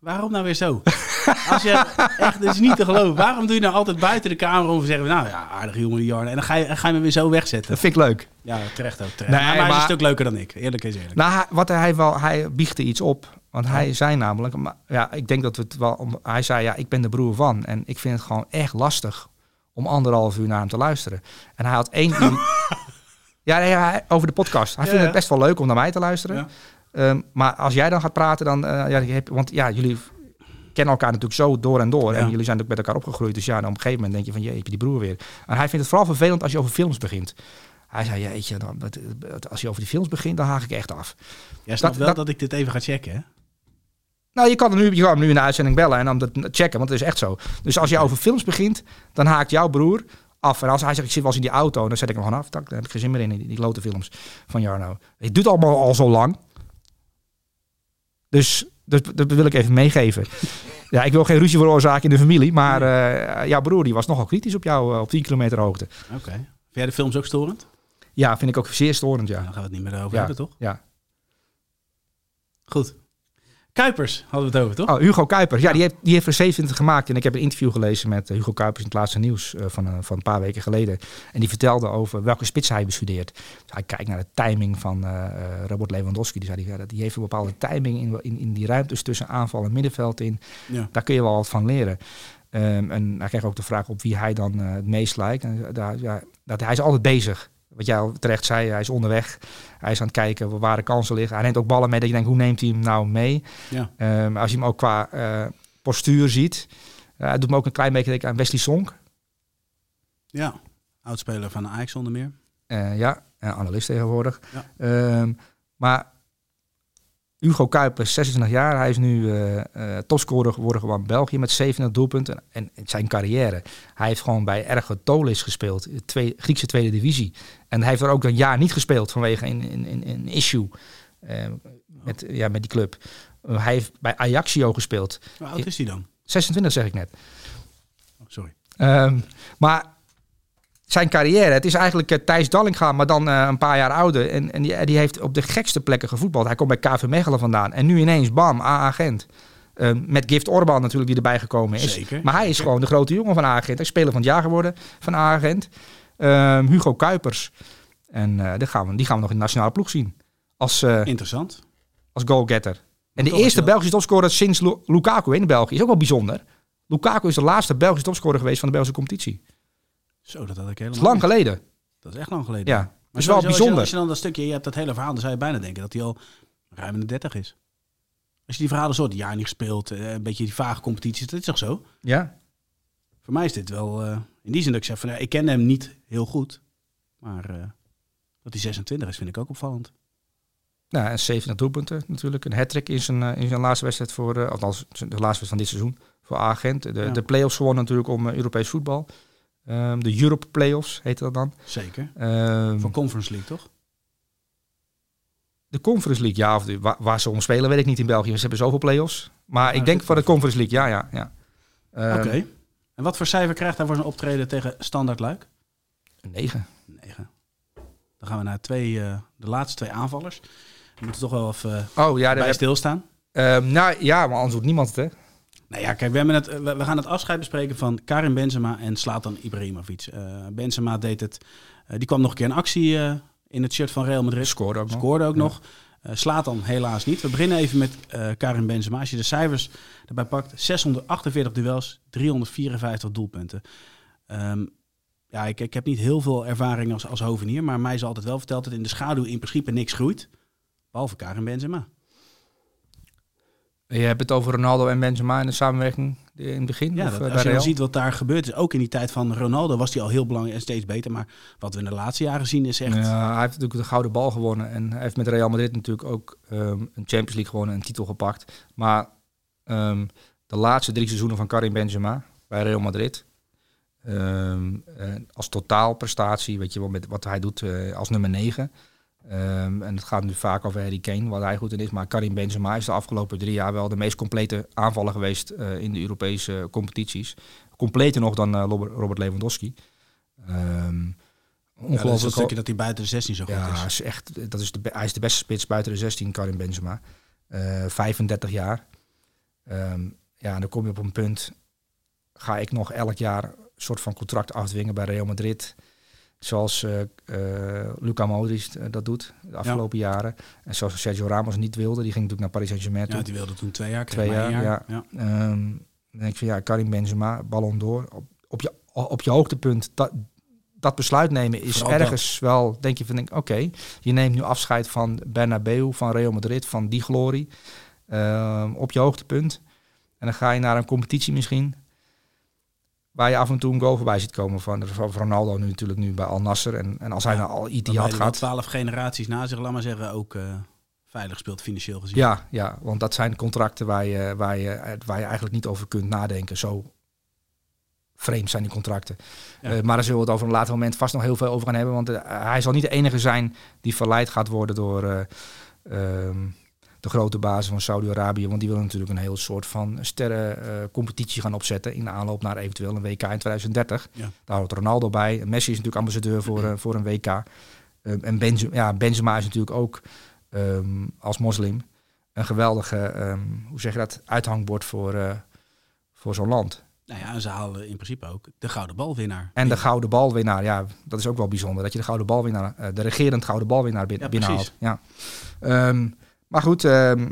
Waarom nou weer zo? Als je echt, dat is niet te geloven. Waarom doe je nou altijd buiten de kamer om te zeggen, nou ja, aardig jongen die Jarno. En dan ga je, ga je me weer zo wegzetten. Dat vind ik leuk. Ja, terecht ook. Terecht. Nee, maar, maar hij is een stuk leuker dan ik. Eerlijk is eerlijk. Nou, hij- wat hij wel, hij biechtte iets op. Want hij zei namelijk, maar, ja, ik denk dat we het wel, hij zei ja, ik ben de broer van. En ik vind het gewoon echt lastig om anderhalf uur naar hem te luisteren. En hij had één uur, ja, nee, hij- over de podcast. Hij Ja, vindt ja. het best wel leuk om naar mij te luisteren. Ehm, maar als jij dan gaat praten, dan, eh, ja, je want ja, jullie kennen elkaar natuurlijk zo door en door. En jullie zijn ook met elkaar opgegroeid. Dus ja, dan op een gegeven moment denk je van, jeetje, die broer weer. En hij vindt het vooral vervelend als je over films begint. Hij zei, jeetje, dan, als je over die films begint, dan haak ik echt af. Jij snapt dat, wel dat, ik dit even ga checken, hè? Nou, je kan, er nu, je kan hem nu in de uitzending bellen en dan dat checken, want het is echt zo. Dus als je over films begint, dan haakt jouw broer af. En als hij zegt, ik zit wel eens in die auto, dan zet ik hem gewoon af. Dan heb ik geen zin meer in, die, die lote films van Jarno. Het doet allemaal al zo lang. Dus, dus dat wil ik even meegeven. ja, ik wil geen ruzie veroorzaken in de familie, maar uh, jouw broer die was nogal kritisch op jou uh, op 10 kilometer hoogte. Oké. Vind jij de films ook storend? Ja, vind ik ook zeer storend, ja. Dan gaan we het niet meer over hebben, toch? Ja. Goed. Kuipers hadden we het over, toch? Oh, Hugo Kuipers. Ja, die heeft, die heeft er 27 gemaakt. En ik heb een interview gelezen met Hugo Kuipers in het laatste nieuws uh, van, uh, van een paar weken geleden. En die vertelde over welke spits hij bestudeert. Dus hij kijkt naar de timing van uh, Robert Lewandowski. Die, zei, ja, die heeft een bepaalde timing in, in, in die ruimtes tussen aanval en middenveld in. Ja. Daar kun je wel wat van leren. Um, en hij kreeg ook de vraag op wie hij dan het meest lijkt. En, daar, ja, dat, hij is altijd bezig wat jij terecht zei, hij is onderweg. Hij is aan het kijken waar de kansen liggen. Hij neemt ook ballen mee dat je denkt, hoe neemt hij hem nou mee? Ja. Um, als je hem ook qua uh, postuur ziet. Uh, doet me ook een klein beetje denken aan Wesley Sonk. Ja, oudspeler van Ajax onder meer. Uh, ja, analist tegenwoordig. Ja. Um, maar Hugo Kuipers, 26 jaar. Hij is nu uh, uh, topscorer geworden van België met 37 doelpunten. En, en zijn carrière. Hij heeft gewoon bij Ergo Tolis gespeeld. Twee, Griekse tweede divisie. En hij heeft er ook een jaar niet gespeeld vanwege een, een, een issue uh, met, ja, met die club. hij heeft bij Ajaxio gespeeld. Hoe oud is hij dan? 26 zeg ik net. Oh, sorry. Um, maar zijn carrière. Het is eigenlijk uh, Thijs Dallinga, maar dan uh, een paar jaar ouder. En, en die, die, heeft op de gekste plekken gevoetbald. Hij komt bij KV Mechelen vandaan. En nu ineens, bam, A-agent. Uh, met Gift Orban natuurlijk, die erbij gekomen is. Zeker, maar hij is gewoon de grote jongen van A-agent. Hij is speler van het jaar geworden van A-agent. Ehm, Hugo Kuipers. En die, gaan we, die gaan we nog in de nationale ploeg zien. Als, Interessant. Als goalgetter. En de eerste Belgische topscorer sinds Lukaku in België is ook wel bijzonder. Lukaku is de laatste Belgische topscorer geweest van de Belgische competitie. Zo, dat had ik helemaal. Dat is lang geleden. Dat is echt lang geleden. Ja, maar is wel bijzonder. Als je, dan dat stukje, je hebt dat hele verhaal, dan zou je bijna denken dat hij al ruim in de 30 is. Als je die verhalen zo, jaar niet gespeeld, eh, een beetje die vage competities, dat is toch zo? Ja. Voor mij is dit wel uh, in die zin dat ik zeg van, ja, ik ken hem niet heel goed, maar uh, dat hij 26 is, vind ik ook opvallend. Nou, en 70 doelpunten natuurlijk. Een hat-trick in zijn, in zijn laatste wedstrijd voor, uh, althans de laatste wedstrijd van dit seizoen voor Agent. De, ja. de play-offs gewonnen natuurlijk om Europees voetbal. Um, de Europe Playoffs heette dat dan. Zeker. Um, Van Conference League, toch? De Conference League, ja. Of de, waar, waar, ze om spelen, weet ik niet in België. Ze hebben zoveel play-offs. Maar ik denk voor de Conference League, ja, ja. ja. Um, Oké. En wat voor cijfer krijgt hij voor zijn optreden tegen Standard Luik? Een 9. 9. Dan gaan we naar twee, uh, de laatste twee aanvallers. We moeten toch wel even oh, ja, bij heb... stilstaan. nou ja, maar anders doet niemand het, hè? Nou ja, kijk, we, hebben het, we, gaan het afscheid bespreken van Karim Benzema en Slatan Ibrahimovic. Uh, Benzema deed het, uh, die kwam nog een keer in actie uh, in het shirt van Real Madrid. Scoorde ook Scoorde nog. Ook nog. Slatan helaas niet. We beginnen even met Karim Benzema. Als je de cijfers erbij pakt, 648 duels, 354 doelpunten. Um, ja, ik, ik heb niet heel veel ervaring als, als hovenier, maar mij is altijd wel verteld dat in de schaduw in principe niks groeit. Behalve Karim Benzema. Je hebt het over Ronaldo en Benzema in de samenwerking in het begin? Ja, of, dat, als je dan ziet wat daar gebeurd is. Ook in die tijd van Ronaldo was hij al heel belangrijk en steeds beter. Maar wat we in de laatste jaren zien is echt... Ja, hij heeft natuurlijk de gouden bal gewonnen. En hij heeft met Real Madrid natuurlijk ook um, een Champions League gewonnen, een titel gepakt. Maar um, de laatste drie seizoenen van Karim Benzema bij Real Madrid... Um, uh, als totaalprestatie, weet je wel, met wat hij doet uh, als nummer 9... Um, en het gaat nu vaak over Harry Kane, waar hij goed in is. Maar Karim Benzema is de afgelopen drie jaar wel de meest complete aanvaller geweest uh, in de Europese competities. Completer nog dan uh, Robert Lewandowski. Um, ongelooflijk. Ja, dat is een stukje dat hij buiten de 16 zo goed ja, is. is echt, dat is de, hij is de beste spits buiten de 16, Karim Benzema. Uh, 35 jaar. Um, ja, en dan kom je op een punt. Ga ik nog elk jaar een soort van contract afdwingen bij Real Madrid? Zoals uh, uh, Luca Modric uh, dat doet de afgelopen ja. jaren. En zoals Sergio Ramos niet wilde. Die ging natuurlijk naar Paris Saint-Germain Ja, die wilde toen twee jaar. Twee jaar, jaar, ja. ja. Um, dan denk ik van ja, Karim Benzema, Ballon d'Or. Op, op, je, op je hoogtepunt, dat, dat besluit nemen is Vooral ergens dat. wel, denk je van, oké, okay, je neemt nu afscheid van Bernabeu, van Real Madrid, van die glorie. Uh, op je hoogtepunt. En dan ga je naar een competitie misschien. Waar je af en toe een goal voorbij ziet komen van, van Ronaldo nu natuurlijk nu bij Al Nasser. En, en als hij naar Al Ittihad had gaat. twaalf generaties na zich, laat maar zeggen, ook eh, veilig speelt financieel gezien. Ja, ja, want dat zijn contracten waar je, waar, je, waar je eigenlijk niet over kunt nadenken. Zo vreemd zijn die contracten. Ja. Eh, maar daar zullen we het over een later moment vast nog heel veel over gaan hebben. Want eh, hij zal niet de enige zijn die verleid gaat worden door eh, ehm, de grote bazen van Saudi-Arabië. Want die willen natuurlijk een heel soort van sterrencompetitie gaan opzetten. In de aanloop naar eventueel een WK in 2030. Ja. Daar hoort Ronaldo bij. Messi is natuurlijk ambassadeur voor, eh, voor een WK. Ehm, en Benzema, ja, Benzema is natuurlijk ook ehm, als moslim een geweldige, ehm, hoe zeg je dat, uithangbord voor, eh, voor zo'n land. Nou ja, ze halen in principe ook de gouden balwinnaar. En de gouden balwinnaar, ja, dat is ook wel bijzonder. Dat je de gouden balwinnaar, eh, de regerend gouden balwinnaar bin- Ja, binnenhaalt. Ja. Ehm, maar goed, ehm,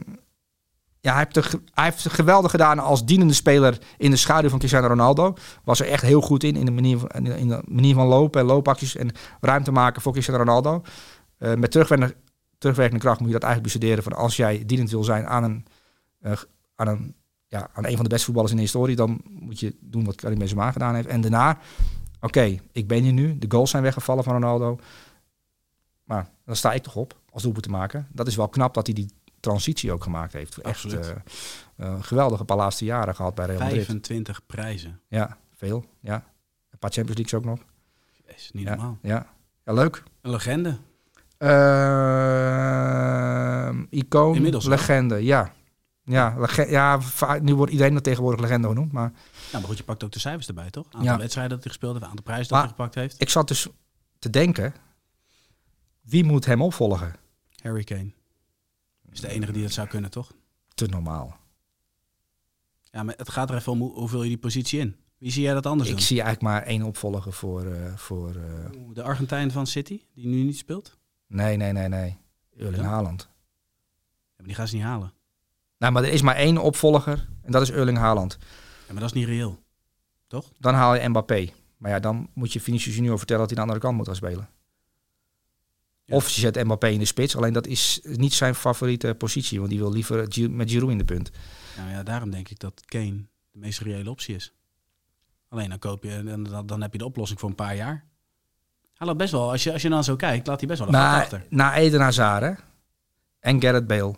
ja, hij, heeft geweldig gedaan als dienende speler in de schaduw van Cristiano Ronaldo. Was er echt heel goed in, in de manier van, in de manier van lopen en loopacties en ruimte maken voor Cristiano Ronaldo. Eh, met terugwerkende, terugwerkende kracht moet je dat eigenlijk bestuderen van als jij dienend wil zijn aan een, eh, aan een ja, aan een van de beste voetballers in de historie, dan moet je doen wat Karim Benzema gedaan heeft. En daarna, oké, ik ben hier nu, de goals zijn weggevallen van Ronaldo, maar dan sta ik toch op als doelpunt te maken. Dat is wel knap dat hij die transitie ook gemaakt heeft. Echt eh, eh, geweldige paar laatste jaren gehad bij Real Madrid. 25 prijzen. Ja, veel. Ja. Een paar Champions Leagues ook nog. Is niet Ja, normaal. ja. ja, leuk. Een legende. Ehm icoon, Inmiddels wel. legende, ja. Ja, lege- ja, nu wordt iedereen dat tegenwoordig legende genoemd, maar Nou, maar goed, je pakt ook de cijfers erbij, toch? Aantal Ja. wedstrijden dat hij gespeeld heeft, aantal prijzen dat Maar- hij gepakt heeft. ik zat dus te denken, wie moet hem opvolgen? Harry Kane. Is de enige die dat zou kunnen, toch? Te normaal. Ja, maar het gaat er even om hoe, hoe vul je die positie in. Wie zie jij dat anders Ik zie eigenlijk maar één opvolger voor... eh, voor eh, De Argentijn van City, die nu niet speelt? nee, nee, nee, nee. Erling Ja? Haaland. Ja, maar die gaan ze niet halen. Nou, maar er is maar één opvolger en dat is Erling Haaland. Ja, maar dat is niet reëel. Dan haal je Mbappé. Maar ja, dan moet je Vinicius Junior vertellen dat hij aan de andere kant moet gaan spelen. Ja. Of je zet Mbappé in de spits. Alleen dat is niet zijn favoriete positie. Want die wil liever met Giroud in de punt. Nou ja, daarom denk ik dat Kane de meest reële optie is. Alleen dan koop je dan, dan heb je de oplossing voor een paar jaar. Hij laat best wel, als je, als je dan zo kijkt, laat hij best wel een achter. na Eden Hazard hè? en Gareth Bale.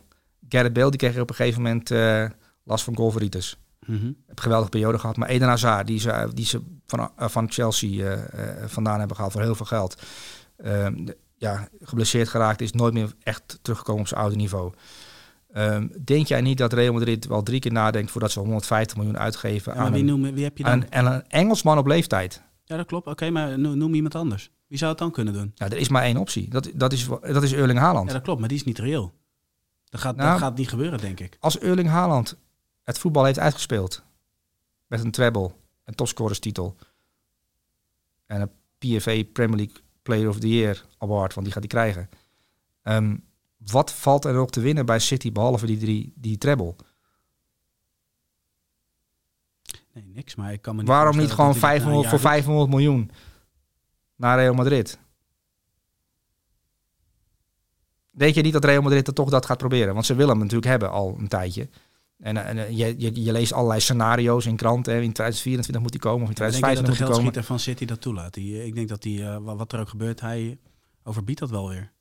Gareth Bale die kreeg op een gegeven moment eh, last van golveritis. Mhm. Heb een geweldige periode gehad. Maar Eden Hazard, die ze, die ze van, eh, van Chelsea eh, vandaan hebben gehaald voor heel veel geld. Ehm, de- ja, geblesseerd geraakt, is nooit meer echt teruggekomen op zijn oude niveau. Ehm, denk jij niet dat Real Madrid wel drie keer nadenkt voordat ze 150 miljoen uitgeven Ja, aan, wie, een, noem, wie heb je dan? aan, aan een Engelsman op leeftijd? Ja, dat klopt. Oké, maar noem, noem iemand anders. Wie zou het dan kunnen doen? Nou, er is maar één optie. Dat, dat, is, dat is Erling Haaland. Ja, dat klopt, maar die is niet reëel. Dat gaat, Nou- dat gaat niet gebeuren, denk ik. Als Erling Haaland het voetbal heeft uitgespeeld met een treble, een topscorerstitel en een PFA Premier League Player of the Year award, want die gaat hij krijgen. Ehm, wat valt er nog te winnen bij City behalve die, die, die treble? Nee, niks. Maar ik kan me niet Waarom niet gewoon dat hij dit na 500 een voor jaar 500 miljoen naar Real Madrid? Denk je niet dat Real Madrid er toch dat gaat proberen? Want ze willen hem natuurlijk hebben al een tijdje. En, eh, en eh, je, je, je leest allerlei scenario's in kranten. hè. In 2024 moet hij komen of in doet? Ik denk dat 2025 de moet hij komen. geldschieter van City dat toelaat. Die, eh, ik denk dat die, wa- wat er ook gebeurt, hij overbiedt dat wel weer.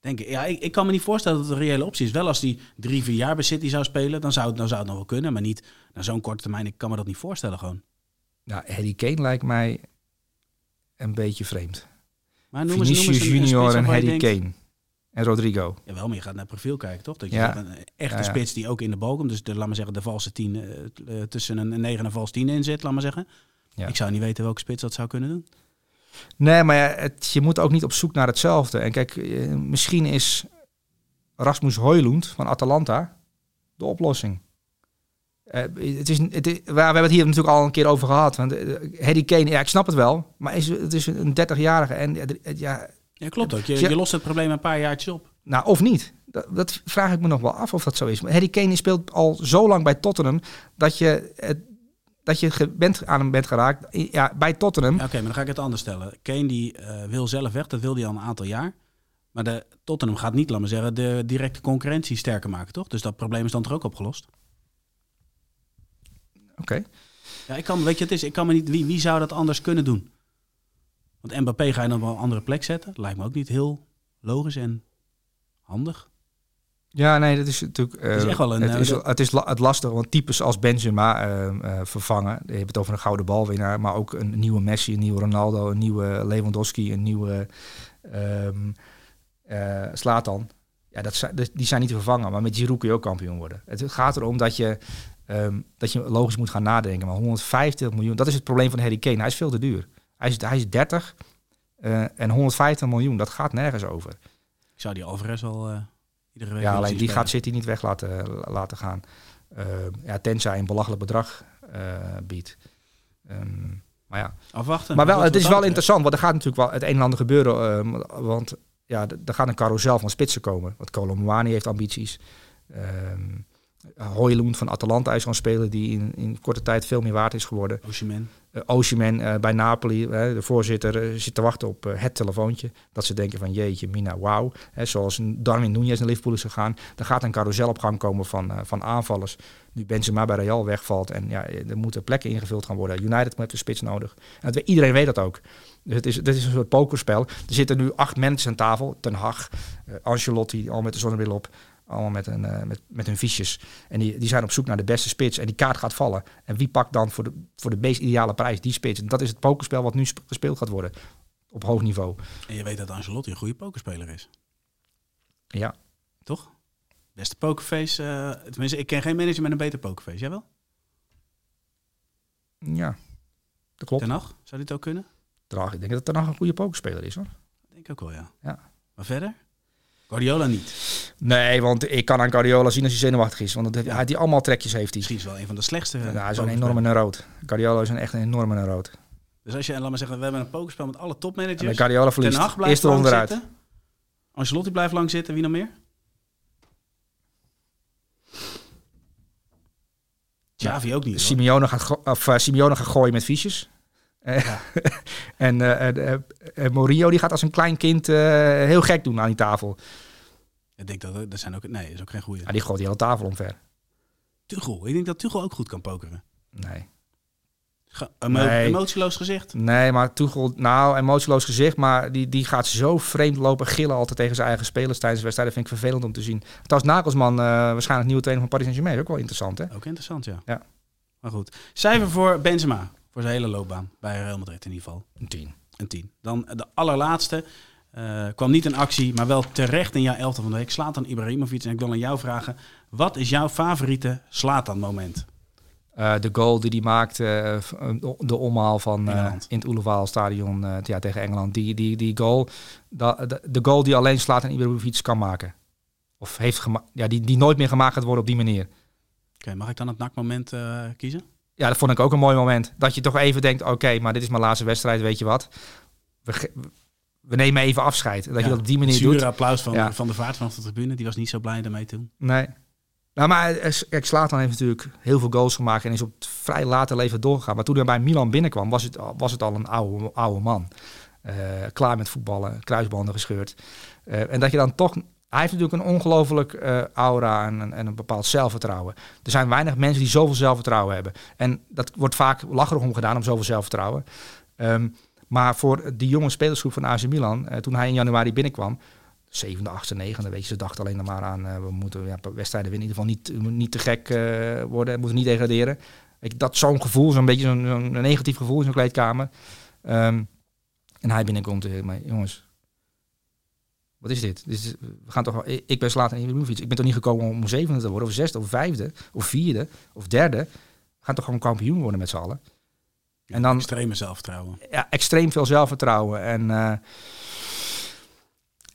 Denk ik. Ja, ik, ik kan me niet voorstellen dat het een reële optie is. Wel als hij drie, vier jaar bij City zou spelen, dan zou, het- dan zou het nog wel kunnen. Maar niet na zo'n korte termijn. Ik kan me dat niet voorstellen gewoon. Nou, Harry Kane lijkt mij een beetje vreemd. Maar noem eens, noem eens Vinicius een- Junior en Harry denkt- Kane. En Rodrigo. Jawel, maar je gaat naar profiel kijken, toch? Dat je Ja. een echte Ja, ja. spits die ook in de bal komt. Dus de, laat maar zeggen, de valse tien eh, tussen een 9 en een vals 10 in zit, laat maar zeggen. Ja. Ik zou niet weten welke spits dat zou kunnen doen. Nee, maar het, je moet ook niet op zoek naar hetzelfde. En kijk, eh, misschien is Rasmus Højlund van Atalanta de oplossing. Het is, het is, we hebben het hier natuurlijk al een keer over gehad. Want Harry Kane, ja, ik snap het wel. Maar is, het is een 30-jarige. En ja, Ja, klopt ook. Je, lost het probleem een paar jaartjes op. nou, of niet. Dat, dat vraag ik me nog wel af of dat zo is. Maar Harry Kane speelt al zo lang bij Tottenham dat je, het, dat je gewend aan hem bent geraakt. Ja, bij Tottenham. Ja, Oké, maar dan ga ik het anders stellen. Kane die eh, wil zelf weg, dat wil hij al een aantal jaar. Maar de Tottenham gaat niet, laat maar zeggen, de directe concurrentie sterker maken, toch? Dus dat probleem is dan toch ook opgelost? Oké. Ja, ik kan, weet je, het is, ik kan me niet, wie, wie zou dat anders kunnen doen? Want Mbappé ga je dan wel een andere plek zetten. Lijkt me ook niet heel logisch en handig. Ja, nee, dat is natuurlijk. Het is eh, echt wel een, Het eh, is, het is la- het lastig, want types als Benzema eh, vervangen. Je hebt het over een gouden balwinnaar, maar ook een nieuwe Messi, een nieuwe Ronaldo, een nieuwe Lewandowski, een nieuwe ehm eh, Zlatan. Ja, dat zijn, dat- die zijn niet te vervangen, maar met Giroud kun je ook kampioen worden. Het gaat erom dat je, ehm, dat je logisch moet gaan nadenken. Maar 150 miljoen, dat is het probleem van Harry Kane. Hij is veel te duur. Hij is, hij is 30 eh, en 150 miljoen, dat gaat nergens over. Ik zou die Alvarez al eh, iedere week Ja, alleen die spelen. gaat City niet weg laten, laten gaan. Uh, ja, tenzij een belachelijk bedrag biedt. Um, maar ja. Afwachten. Maar wel, het is wel interessant, want er gaat natuurlijk wel het een en ander gebeuren. um, want ja, er gaat een carousel van spitsen komen. Want Colomwani heeft ambities. Um, Hoijloen van Atalanta is gaan spelen, die in, in korte tijd veel meer waard is geworden. Uh, Osimhen uh, bij Napoli, de voorzitter, uh, zit te wachten op het telefoontje. Dat ze denken van jeetje, Mina, wauw. zoals Darwin Núñez naar Liverpool is gegaan. Er gaat een carousel op gang komen van, van aanvallers. Nu Benzema bij Real wegvalt en ja, er moeten plekken ingevuld gaan worden. United heeft een spits nodig. En iedereen weet dat ook. Dus het is, dit is een soort pokerspel. Er zitten nu acht mensen aan tafel. Ten Hag, Ancelotti, al met de zonnebril op. Allemaal met, een, uh, met, met hun fiches. En die, die zijn op zoek naar de beste spits. En die kaart gaat vallen. En wie pakt dan voor de, voor de meest ideale prijs die spits? En dat is het pokerspel wat nu gespeeld gaat worden. Op hoog niveau. En je weet dat Ancelotti een goede pokerspeler is. Ja. Toch? Beste pokerface. Uh, tenminste, ik ken geen manager met een beter pokerface. Jij wel? Ja, dat klopt. Ten Hag, zou dit ook kunnen? Draag, ik denk dat het nog een goede pokerspeler is hoor. Denk ook wel, ja. ja. Maar verder? Guardiola niet. Nee, want ik kan aan Guardiola zien als hij zenuwachtig is. Want dat, hij die allemaal trekjes heeft hij. Misschien is wel een van de slechtste. Ja, hij is een enorme neuroot. Guardiola is een echt een enorme neuroot. Dus als je, laat maar zeggen, we hebben een pokerspel met alle topmanagers. En Guardiola verliest. Ten Hag blijft uit. Zitten. Ancelotti blijft lang zitten. Wie nog meer? Xavi ja. ook niet. Simeone gaat, of, uh, Simeone gaat gooien met fiches. Ja. en uh, uh, Mourinho die gaat als een klein kind eh, heel gek doen aan die tafel. Ik denk dat dat zijn ook nee, is ook geen goede. Ja, die gooit die hele tafel omver. Tuchel, ik denk dat Tuchel ook goed kan pokeren. Nee. Ge emo nee. Emotieloos gezicht? Nee, maar Tuchel, nou, emotieloos gezicht, maar die, die gaat zo vreemd lopen gillen altijd tegen zijn eigen spelers tijdens de wedstrijden. vind ik vervelend om te zien. Trouwens, Nagelsman, uh, waarschijnlijk nieuwe trainer van Paris Saint-Germain, ook wel interessant, hè? Ook interessant, ja. Ja. Maar goed. Cijfer voor Benzema, voor zijn hele loopbaan, bij Real Madrid in ieder geval. Een 10. Een 10. Dan de allerlaatste, uh, kwam niet in actie, maar wel terecht in jouw elftal van de week. Slatan Ibrahimovic. En ik wil aan jou vragen, wat is jouw favoriete Slatan moment? Uh, de goal die hij maakte, uh, de omhaal van uh, in het Oelevaal stadion ja, tegen Engeland. Die, die, die goal, de, de, de goal die alleen Slatan Ibrahimovic kan maken. Of heeft gemaakt, ja, die, die nooit meer gemaakt gaat worden op die manier. Oké, okay, mag ik dan het nakmoment kiezen? Ja, dat vond ik ook een mooi moment. Dat je toch even denkt, oké, okay, maar dit is mijn laatste wedstrijd, weet je wat. We, we nemen even afscheid. Dat ja, je dat op die manier doet. applaus van, ja. van de vaart vanaf de tribune. Die was niet zo blij daarmee toen. Nee. Nou, maar kijk, Slatan heeft natuurlijk heel veel goals gemaakt en is op het vrij late leven doorgegaan. Maar toen hij bij Milan binnenkwam, was het, was het al een oude, oude man. Uh, klaar met voetballen, kruisbanden gescheurd. Uh, en dat je dan toch... Hij heeft natuurlijk een ongelooflijk uh, aura en, en, een bepaald zelfvertrouwen. Er zijn weinig mensen die zoveel zelfvertrouwen hebben. En dat wordt vaak lacherig om gedaan, om zoveel zelfvertrouwen. Um, maar voor die jonge spelersgroep van AC Milan, uh, toen hij in januari binnenkwam, zevende, achtste, negende, weet je, ze dachten alleen maar aan, uh, we moeten ja, wedstrijden winnen, in ieder geval niet, niet te gek uh, worden, moeten niet degraderen. Ik, dat zo'n gevoel, zo'n beetje zo'n zo negatief gevoel in zo'n kleedkamer. Um, en hij binnenkomt, jongens, wat is dit? is, we gaan toch, ik ben Slatan Ibrahimovic, ik ben toch niet gekomen om zevende te worden, of zesde, of vijfde, of vierde, of derde. We gaan toch gewoon kampioen worden met z'n allen. En dan, extreme zelfvertrouwen. Ja, extreem veel zelfvertrouwen. En uh,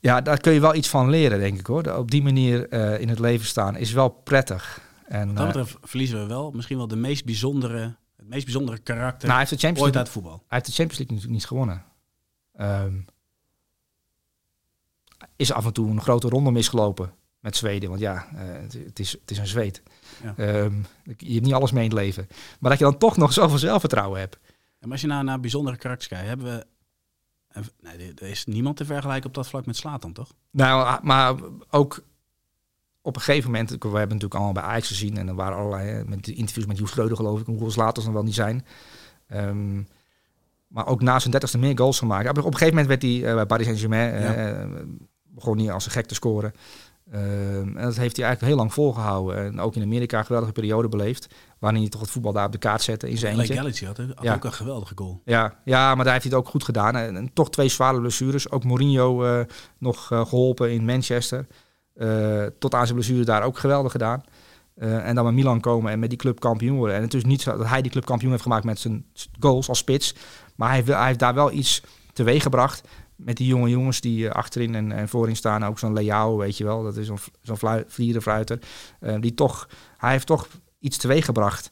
ja, daar kun je wel iets van leren, denk ik hoor. Op die manier uh, in het leven staan is wel prettig. En, Wat dat betreft uh, verliezen we wel misschien wel de meest bijzondere, het meest bijzondere karakter nou, hij heeft de Champions ooit League, uit voetbal. Hij heeft de Champions League natuurlijk niet gewonnen. Um, is af en toe een grote ronde misgelopen met Zweden. Want ja, het, het, is, het is een Zweed. Ja. Um, je hebt niet alles mee in het leven. Maar dat je dan toch nog zoveel zelfvertrouwen hebt. En als je nou naar bijzondere karakters kijkt, hebben we nee, er is niemand te vergelijken op dat vlak met Slatan, toch? Nou, maar ook op een gegeven moment, we hebben natuurlijk allemaal bij Ajax gezien en er waren allerlei met de interviews met Joes Schreuder geloof ik, hoeveel later dan wel niet zijn. Um, maar ook na zijn dertigste meer goals gemaakt. Op een gegeven moment werd hij uh, bij Paris Saint-Germain uh, begon niet als een gek te scoren. Uh, en dat heeft hij eigenlijk heel lang volgehouden. En ook in Amerika een geweldige periode beleefd. Waarin hij toch het voetbal daar op de kaart zette in zijn eentje. Galaxy had, had ja. ook een geweldige goal. Ja, ja, maar daar heeft hij het ook goed gedaan. En, en toch twee zware blessures. Ook Mourinho nog geholpen in Manchester. tot aan zijn blessure daar ook geweldig gedaan. En dan met Milan komen en met die club kampioen worden. En het is niet zo dat hij die club kampioen heeft gemaakt met zijn goals als spits. Maar hij, hij heeft daar wel iets teweeg gebracht met die jonge jongens die uh, achterin en, en, voorin staan. Ook zo'n Leao, weet je wel. Dat is zo'n zo'n vlierenfruiter. Uh, die toch, hij heeft toch iets teweeg gebracht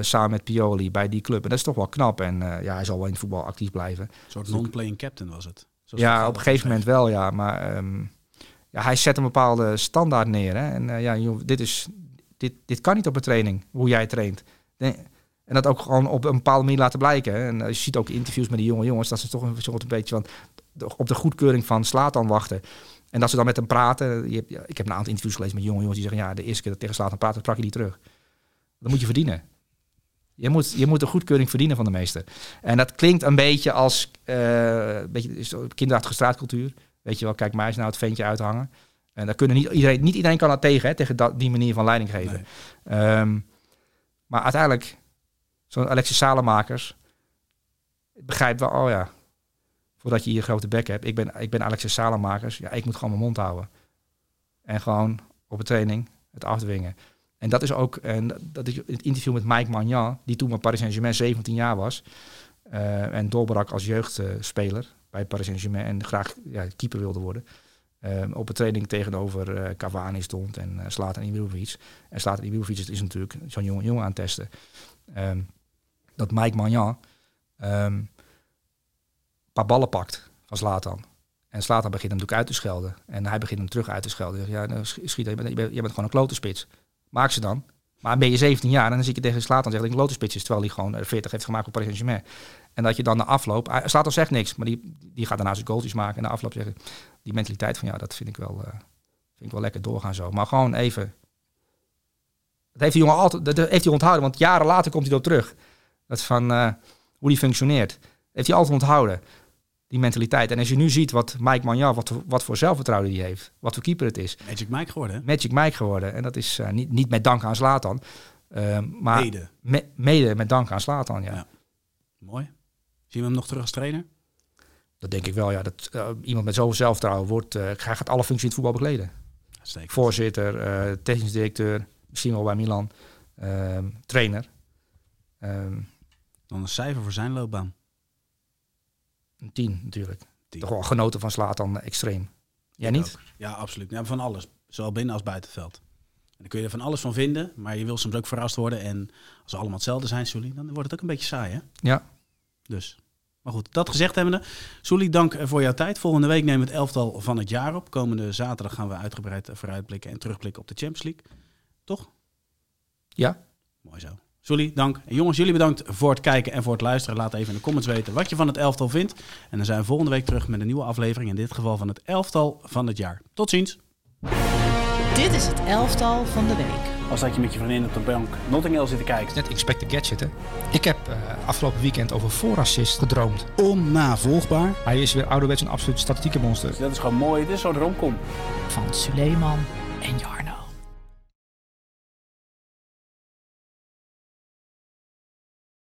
samen met Pioli bij die club. En dat is toch wel knap. En ja, hij zal wel in het voetbal actief blijven. Een soort non-playing captain was het. Zoals ja, op een gegeven moment wel, ja. Maar um, ja, hij zet een bepaalde standaard neer. Hè. En ja, joh, dit is dit, dit kan niet op een training, hoe jij traint. En dat ook gewoon op een bepaalde manier laten blijken. En je ziet ook interviews met die jonge jongens, dat ze toch een soort een beetje van op de goedkeuring van Slatan wachten. En dat ze dan met hem praten. Je hebt, ik heb een aantal interviews gelezen met jonge jongens die zeggen: Ja, de eerste keer dat tegen Slatan praten, sprak je niet terug. Dat moet je verdienen. Je moet, je moet de goedkeuring verdienen van de meester. En dat klinkt een beetje als uh, een beetje kinderachtige straatcultuur. Weet je wel, kijk, mij is nou het ventje uithangen. En daar kunnen niet iedereen, niet iedereen kan dat tegen, hè, tegen dat, die manier van leiding geven. Ehm, maar uiteindelijk, zo'n Alexis Salemakers begrijpt wel, oh ja, voordat je hier grote bek hebt, ik ben, ik ben Alexis Salemakers, ja, ik moet gewoon mijn mond houden. En gewoon op een training het afdwingen. En dat is ook, en dat is het interview met Mike Magnan, die toen bij Paris Saint-Germain 17 jaar was. Uh, en doorbrak als jeugdspeler bij Paris Saint-Germain en graag ja, keeper wilde worden. Um, op een training tegenover uh, Cavani stond en uh, Slatan Ibrahimovic. En Slatan Ibrahimovic is natuurlijk zo'n jongen, jongen aan het testen. Um, dat Mike Magnan een paar ballen pakt van Slatan. En Slatan begint hem natuurlijk uit te schelden. En hij begint hem terug uit te schelden. Ja, nou, schiet, je, bent, je, bent, gewoon een klote spits. Maak ze dan. Maar ben je 17 jaar en dan zie je tegen Slatan zeggen dat klote is. Terwijl hij gewoon 40 heeft gemaakt op Paris Saint-Germain. En dat je dan de afloop... Slatan zegt niks, maar die, die gaat daarna zijn goaltjes maken. En de afloop zeggen die mentaliteit van ja, dat vind ik wel, uh, vind ik wel lekker doorgaan zo. Maar gewoon even. Dat heeft die jongen altijd, dat heeft hij onthouden, want jaren later komt hij erop terug. Dat van uh, hoe die functioneert. Heeft hij altijd onthouden. Die mentaliteit. En als je nu ziet wat Mike Magnan, wat, wat voor zelfvertrouwen die heeft. Wat voor keeper het is. Magic Mike geworden. Magic Mike geworden. En dat is uh, niet, niet met dank aan Slatan. Uh, maar mede. Me, mede met dank aan Slatan, ja. ja. Mooi. Zien we hem nog terug als trainer? Dat denk ik wel, ja. Dat uh, iemand met zoveel zelfvertrouwen wordt, uh, hij gaat alle functies in het voetbal bekleden. Steek. Voorzitter, uh, technisch directeur, misschien wel bij Milan, ehm, trainer. Um, Dan een cijfer voor zijn loopbaan. Een tien natuurlijk. Tien. Toch wel genoten van slaat dan extreem. Jij niet? Ook. Ja, absoluut. Ja, van alles. Zowel binnen als buitenveld. En dan kun je er van alles van vinden, maar je wil soms ook verrast worden. En als ze allemaal hetzelfde zijn, Sully, dan wordt het ook een beetje saai, hè? Ja. Dus maar goed, dat gezegd hebbende. Soelie, dank voor jouw tijd. Volgende week nemen we het elftal van het jaar op. Komende zaterdag gaan we uitgebreid vooruitblikken en terugblikken op de Champions League. Toch? Ja. Mooi zo. Soelie, dank. En jongens, jullie bedankt voor het kijken en voor het luisteren. Laat even in de comments weten wat je van het elftal vindt. En dan zijn we volgende week terug met een nieuwe aflevering. In dit geval van het elftal van het jaar. Tot ziens. Dit is het elftal van de week als dat je met je vriendin op de bank Notting Hill zit te kijken. Net Expect Gadget, hè? Ik heb uh, afgelopen weekend over voorassist gedroomd. Onnavolgbaar. Hij is weer ouderwets een absoluut statistieke monster. Dus dat is gewoon mooi. Dit is zo'n romcom. Van Suleiman en Jarno.